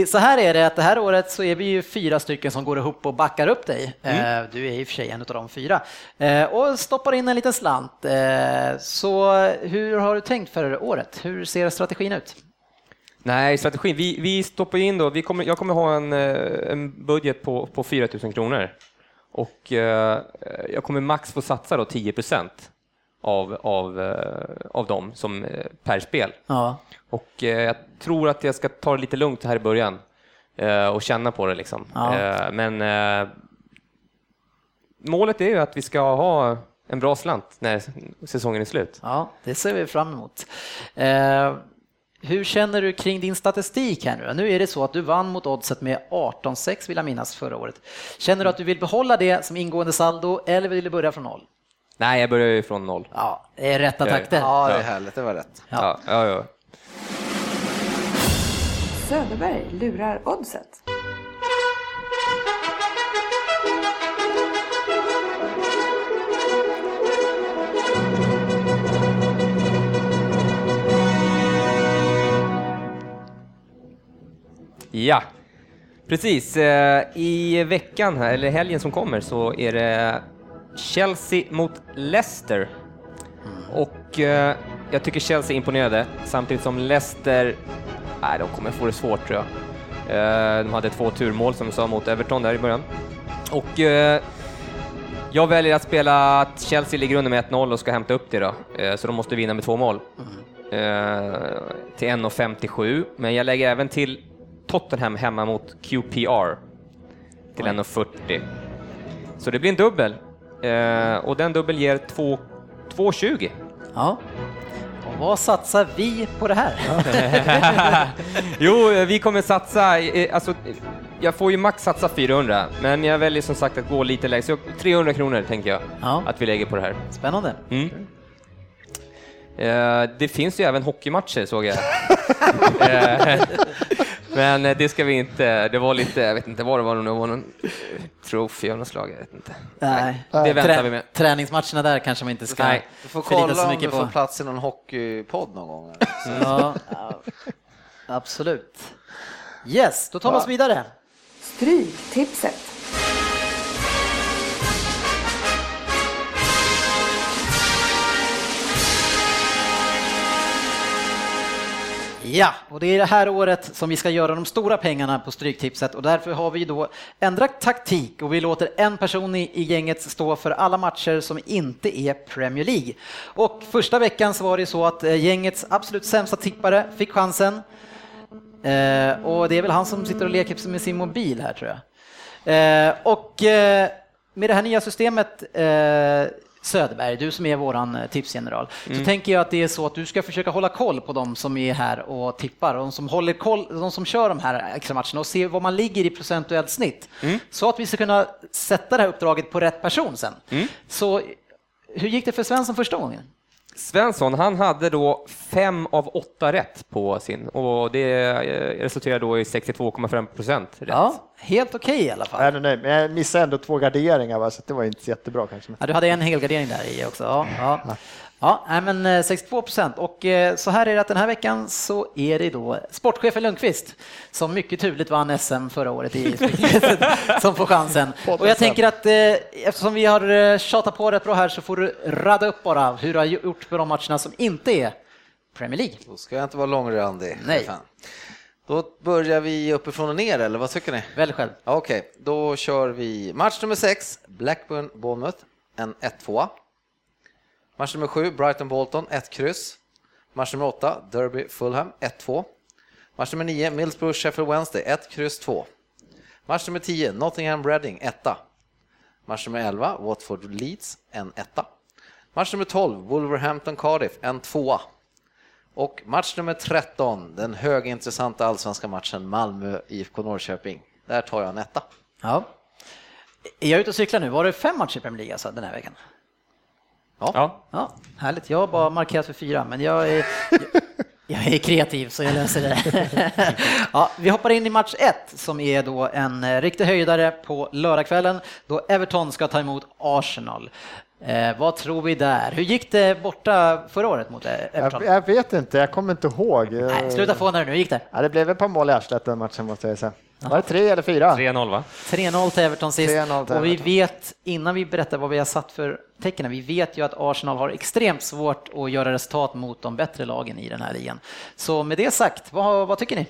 så här är det att det här året så är vi ju fyra stycken som går ihop och backar upp dig. Eh, Du är i och för sig en av de fyra. Eh, Och stoppar in en liten slant. Eh, Så hur har du tänkt för året? Hur ser strategin ut? Nej, strategin. Vi, vi stoppar in då, vi kommer, jag kommer ha en, eh, en budget på, på 4 000 kronor. Och eh, jag kommer max få satsa då 10 procent av, av, eh, av dem som eh, per spel. Ja, Och jag tror att jag ska ta det lite lugnt här i början och känna på det liksom. Ja. Men målet är ju att vi ska ha en bra slant när säsongen är slut. ja det ser vi fram emot. Hur känner du kring din statistik här nu? Nu är det så att du vann mot oddset med 18-6 vill jag minnas förra året. Känner du att du vill behålla det som ingående saldo eller vill du börja från noll? Nej, jag börjar ju från noll. Ja, det är rätta Ja, takter. Ja, det är härligt, det var rätt. Ja, ja, ja. Söderberg lurar oddset. Ja, precis. Eh, I veckan, här, eller helgen som kommer, så är det Chelsea mot Leicester. Och eh, jag tycker Chelsea imponerade, samtidigt som Leicester, nej, de kommer få det svårt tror jag. Eh, De hade två turmål som du sa mot Everton där i början. Och jag väljer att spela att Chelsea ligger under med 1-0 och ska hämta upp det då, så de måste vinna med två mål. Eh, Till 1,57, men jag lägger även till Tottenham hemma mot QPR till 1,40. Så det blir en dubbel. Eh, och den dubbel ger 2 2,20. Ja. Och vad satsar vi på det här? Jo, eh, vi kommer satsa, eh, alltså, jag får ju max satsa 400, men jag väljer som sagt att gå lite lägre, så 300 kronor tänker jag Ja. att vi lägger på det här. Spännande. Mm. Eh, det finns ju även hockeymatcher såg jag. Men eh, det ska vi inte, det var lite, jag vet inte vad det var, det var någon eh, trophy av något slag, jag vet inte. Nej, det väntar vi med. Träningsmatcherna där kanske man inte ska Nej, Du får kolla så om mycket du på. får plats i någon hockeypodd någon gång. Ja, absolut. Yes, då tar vi oss vidare. Stryktipset. Ja, och det är det här året som vi ska göra de stora pengarna på Stryktipset och därför har vi då ändrat taktik och vi låter en person i, i gänget stå för alla matcher som inte är Premier League. Och första veckan så var det så att eh, gängets absolut sämsta tippare fick chansen. Eh, och det är väl han som sitter och leker med sin mobil här tror jag. Eh, och eh, med det här nya systemet eh, Söderberg, du som är våran eh, tipsgeneral, så tänker jag att det är så att du ska försöka hålla koll på de som är här och tippar, och de som håller koll, de som kör de här extra matcherna och se var man ligger i procentuellt snitt. Så att vi ska kunna sätta det här uppdraget på rätt person sen. Så hur gick det för Svensson första gången? Svensson, han hade då fem av åtta rätt på sin och det eh, resulterar då i 62,5 procent rätt. Ja, helt okej i alla fall. Ändå nöjd, men jag missade ändå två garderingar, va, så det var inte jättebra kanske. Ja, du hade en helgardering där i också. Ja, ja. Ja nej, men eh, 62 procent. Och eh, så här är det att den här veckan så är det då sportchefen Lundqvist som mycket turligt vann SM förra året i som får chansen. Och jag tänker att eh, eftersom vi har eh, tjatat på rätt bra här så får du radda upp bara hur du har gjort på de matcherna som inte är Premier League. Då ska jag inte vara långrandig. Nej. Fan. Då börjar vi uppifrån och ner, eller vad tycker ni? Välj själv. Ja, Okej, då kör vi match nummer 6, Blackburn Bournemouth, en 1-2. Match nummer 7, Brighton Bolton, 1 kryss. Match nummer 8, Derby Fulham, 1-2. Match nummer 9, Middlesbrough Sheffield Wednesday, 1 kryss 2. Match nummer 10, Nottingham Reading, 1. Match nummer 11, Watford Leeds, en 1. Match nummer 12, Wolverhampton Cardiff, en 2. Och match nummer 13, den högintressanta allsvenska matchen Malmö IFK Norrköping. Där tar jag en etta. Ja. Är jag ute och cyklar nu? Var det fem matcher i Premier League alltså, den här veckan? Ja. Ja, härligt. Jag har bara markerat för fyra, men jag är, jag är kreativ så jag löser det. Ja, vi hoppar in i match ett som är då en eh, riktig höjdare på lördagskvällen då Everton ska ta emot Arsenal. Eh, vad tror vi där? Hur gick det borta förra året mot eh, Everton? Jag, jag vet inte, jag kommer inte ihåg. Nej, sluta få när nu, hur gick det? Ja, det blev ett par mål i arslet den matchen måste jag säga. Var det tre eller fyra? 3-0 va? 3-0 till Everton sist 3-0 till och vi Everton. vet, innan vi berättar vad vi har satt för tecken, vi vet ju att Arsenal har extremt svårt att göra resultat mot de bättre lagen i den här ligan. Så med det sagt, vad, vad tycker ni?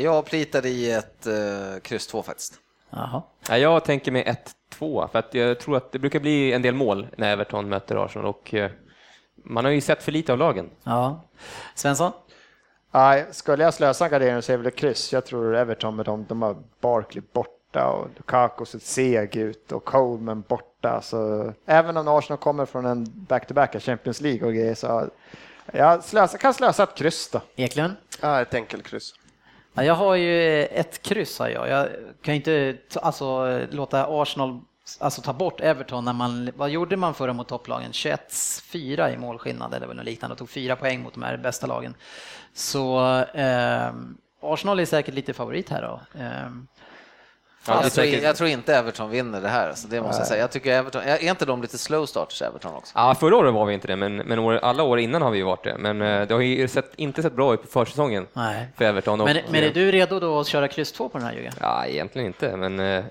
Jag plitade i ett uh, kryss 2 faktiskt. Jaha. Ja, jag tänker mig 1-2, för att jag tror att det brukar bli en del mål när Everton möter Arsenal och eh, man har ju sett för lite av lagen. Ja. Svensson? Nej, skulle jag slösa en gardering så är det väl ett kryss. Jag tror Everton med dem, de har Barkley borta och Lukaku ser seg ut och Coleman borta. Så även om Arsenal kommer från en back-to-back Champions League och grejer så jag slösa, kan slösa ett kryss då. Eklund? Ja, ett enkelkryss. Ja, jag har ju ett kryss har jag. Jag kan ju inte alltså, låta Arsenal alltså ta bort Everton när man, vad gjorde man förra mot topplagen? 21-4 i målskillnad eller något liknande och tog fyra poäng mot de här bästa lagen. Så eh, Arsenal är säkert lite favorit här då. Eh, Ja, jag, tror, jag tror inte Everton vinner det här, alltså, det måste jag säga. Jag tycker Everton, är inte de lite slow starters, Everton också? Ja, förra året var vi inte det, men, men år, alla år innan har vi ju varit det. Men eh, det har ju sett, inte sett bra ut på försäsongen nej. för Everton. Och, Men, men är du redo då att köra kryss 2 på den här Jürgen? Ja, egentligen inte, men... eh,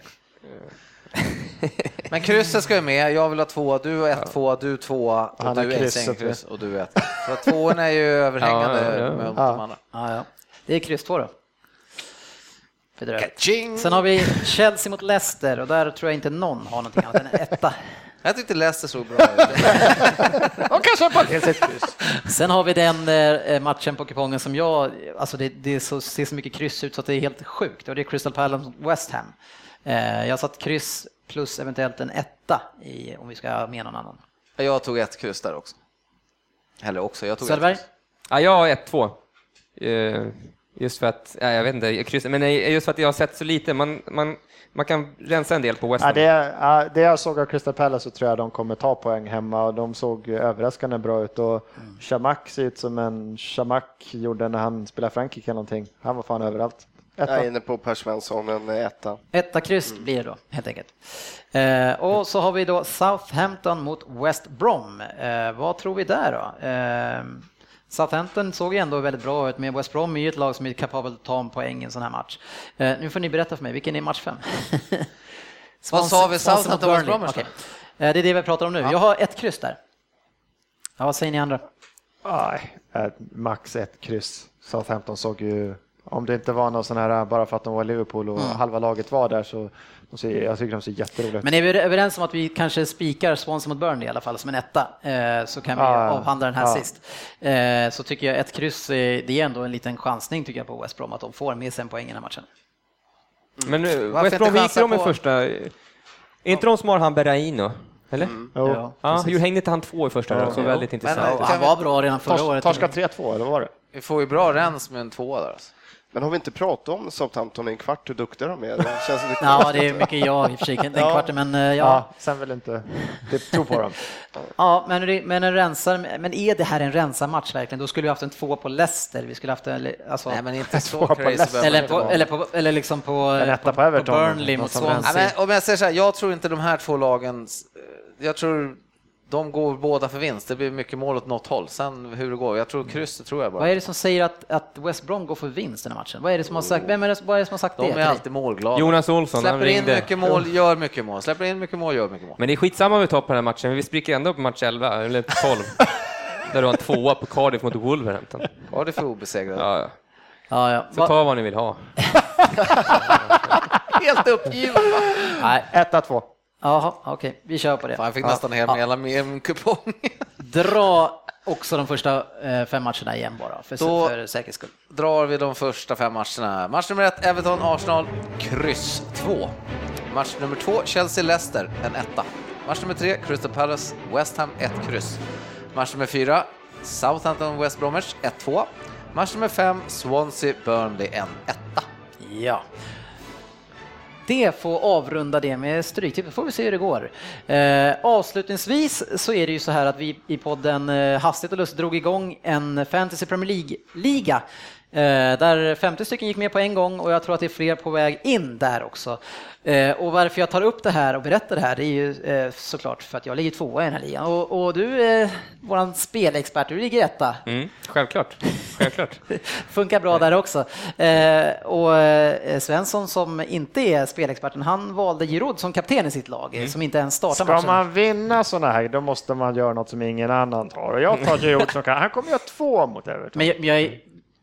Men krysset ska ju med, jag vill ha två, du har ett, två, du tvåa och Han du är krysset kryss och du ett. Så tvåorna är ju överhängande Ja, ja, ja. med de andra. Ja, ja. Det är kryss 2 då. Sen har vi Chelsea mot Leicester och där tror jag inte någon har någonting annat än en etta. Jag tyckte Leicester såg bra ut. De kan köpa ett kryss. Sen har vi den eh, matchen på kupongen som jag, alltså det, det så, ser så mycket kryss ut så att det är helt sjukt och det är Crystal Palace mot West Ham. Eh, Jag har satt kryss plus eventuellt en etta i, om vi ska ha med någon annan. Jag tog ett kryss där också. Eller också, jag tog Söderberg? ett kryss. Ja, jag har 1-2. Eh, Just för att, ja, jag vet inte, jag kryssar, men nej, just för att jag har sett så lite. Man, man, man kan rensa en del på West Ja, Ham. det, ja, det jag såg av Crystal Palace så tror jag de kommer ta poäng hemma och de såg överraskande bra ut och Shamak ser ut som en Shamak gjorde när han spelade Frankrike eller någonting. Han var fan överallt. Jag är Etta. inne på Per Svensson, en etta. Etta kryss blir det då, helt enkelt. Eh, och så har vi då Southampton mot West Brom. Eh, vad tror vi där då? Eh, Southampton såg ju ändå väldigt bra ut, men West Brom är ju ett lag som är kapabelt att ta en poäng i en sån här match. Eh, nu får ni berätta för mig, vilken är match fem? Vad sa vi? Southampton, West. Bromwich då? Okej. Eh, det är det vi pratar om nu. Jag har ett kryss där. Ja, vad säger ni andra? Nej, eh, max ett kryss. Southampton såg ju, om det inte var någon sån här, bara för att de var Liverpool och halva laget var där så, de ser, jag tycker de ser jätteroliga ut. Men är vi överens om att vi kanske spikar Swansea mot Burnley i alla fall som en etta, eh, så kan vi Ja, ja. avhandla den här Ja. sist. Eh, så tycker jag ett kryss, eh, det är ändå en liten chansning tycker jag på West Brom att de får med sig en poäng i den här matchen. Men eh, Varför West Brom, gick de i på- första? Är inte de som har han Berraino? Eller? Jo, Ja. Ja, hur hängde inte han två i första? Ja. väldigt intressant. Men, Kan han var bra redan förra Tors, året. torska 3-2, eller vad var det? Vi får ju bra rens med en tvåa där. Alltså. Men har vi inte pratat om Southampton i en kvart, hur duktiga de är? Det känns lite Ja, det är mycket jag i och för sig, den Ja. kvarten, men eh, Ja, ja. sen vill inte det tro på dem. Ja, men, det- men en rensar, men är det här en rensarmatch verkligen? Då skulle vi haft en två på Leicester, vi skulle haft en, alltså, Nej, men inte så på. Leicester. eller, det inte på, eller, på, eller liksom på, En etta på Everton, Burnley mot som Ja, Swansea. men, om jag säger så här, jag tror inte de här två lagen, jag tror de går båda för vinst. Det blir mycket mål åt något håll. Sen hur det går, jag tror kryss, det tror jag bara. Vad är det som säger att, att West Brom går för vinst den här matchen? Vad är det som har sagt, vem är det, vad är det som har sagt det? De är alltid målglada. Jonas Olsson, Släpper in ringde. mycket mål, gör mycket mål. Släpper in mycket mål, gör mycket mål. Men det är skitsamma om vi tar på den här matchen, vi spricker ändå på match 11, eller 12. där du har en tvåa på Cardiff mot Wolverhampton. Vad är obesegrade? Ja, ja. Ja, ja. Så Va- ta vad ni vill ha. Helt uppgiven. Nej, 1-2. Jaha, okej, vi kör på det. Fan, jag fick nästan hem hela min kupong. Dra också de första eh, fem matcherna igen bara, för, Då- för säkerhets skull. drar vi de första fem matcherna. Match nummer ett, Everton, Arsenal, kryss 2. Match nummer två, Chelsea, Leicester, en etta. Match nummer tre, Crystal Palace, West Ham, ett kryss. Match nummer fyra, Southampton, West Bromwich, 1-2. Match nummer fem, Swansea, Burnley, en etta. Ja. Det får avrunda det med Stryktipset, får vi se hur det går. Eh, avslutningsvis så är det ju så här att vi i podden eh, Hastigt och lust drog igång en Fantasy Premier League-liga där 50 stycken gick med på en gång och jag tror att det är fler på väg in där också. Eh, och varför jag tar upp det här och berättar det här det är ju eh, såklart för att jag ligger tvåa i den här ligan och, och du, eh, våran spelexpert, du ligger etta. Mm, självklart. självklart. Funkar bra där också. Eh, och eh, Svensson som inte är spelexperten, han valde Giroud som kapten i sitt lag, eh, som inte ens startar Ska matchen. man vinna sådana här, då måste man göra något som ingen annan tar. Och jag tar Giroud som kan, han kommer göra två mot Everton. Men jag, jag,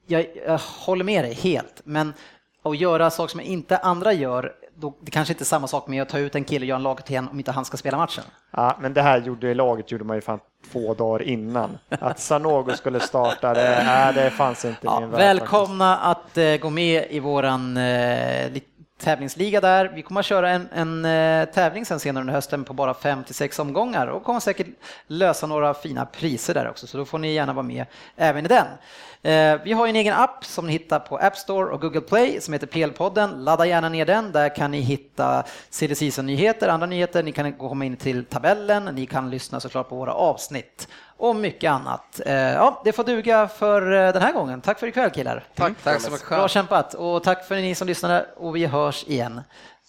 jag, jag håller med dig helt, men att göra saker som inte andra gör, då, det kanske inte är samma sak med att ta ut en kille och göra en lagkapten om inte han ska spela matchen. Ja, men det här gjorde laget gjorde man ju fan två dagar innan. Att Sanogo skulle starta, det, nej, det fanns inte i Ja, min värld. faktiskt. välkomna att eh, gå med i våran eh, li- tävlingsliga där. Vi kommer att köra en, en eh, tävling sen senare under hösten på bara fem till sex omgångar och kommer säkert lösa några fina priser där också, så då får ni gärna vara med även i den. Eh, vi har en egen app som ni hittar på App Store och Google Play som heter PL-podden. Ladda gärna ner den. Där kan ni hitta silly season-nyheter, andra nyheter. Ni kan komma in till tabellen. Ni kan lyssna såklart på våra avsnitt och mycket annat. Eh, Ja, det får duga för eh, den här gången. Tack för ikväll killar. Tack, tack så mycket. Bra kämpat och tack för ni som lyssnade och vi hörs igen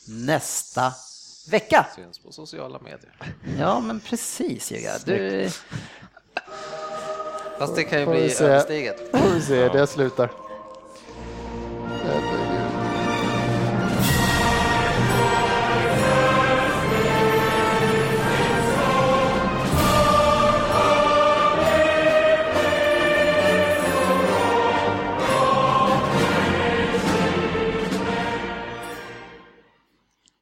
nästa vecka. Syns på sociala medier. Ja, men precis Jygga. Du... Fast det kan ju Får bli ödesdigert. Får vi se, det slutar.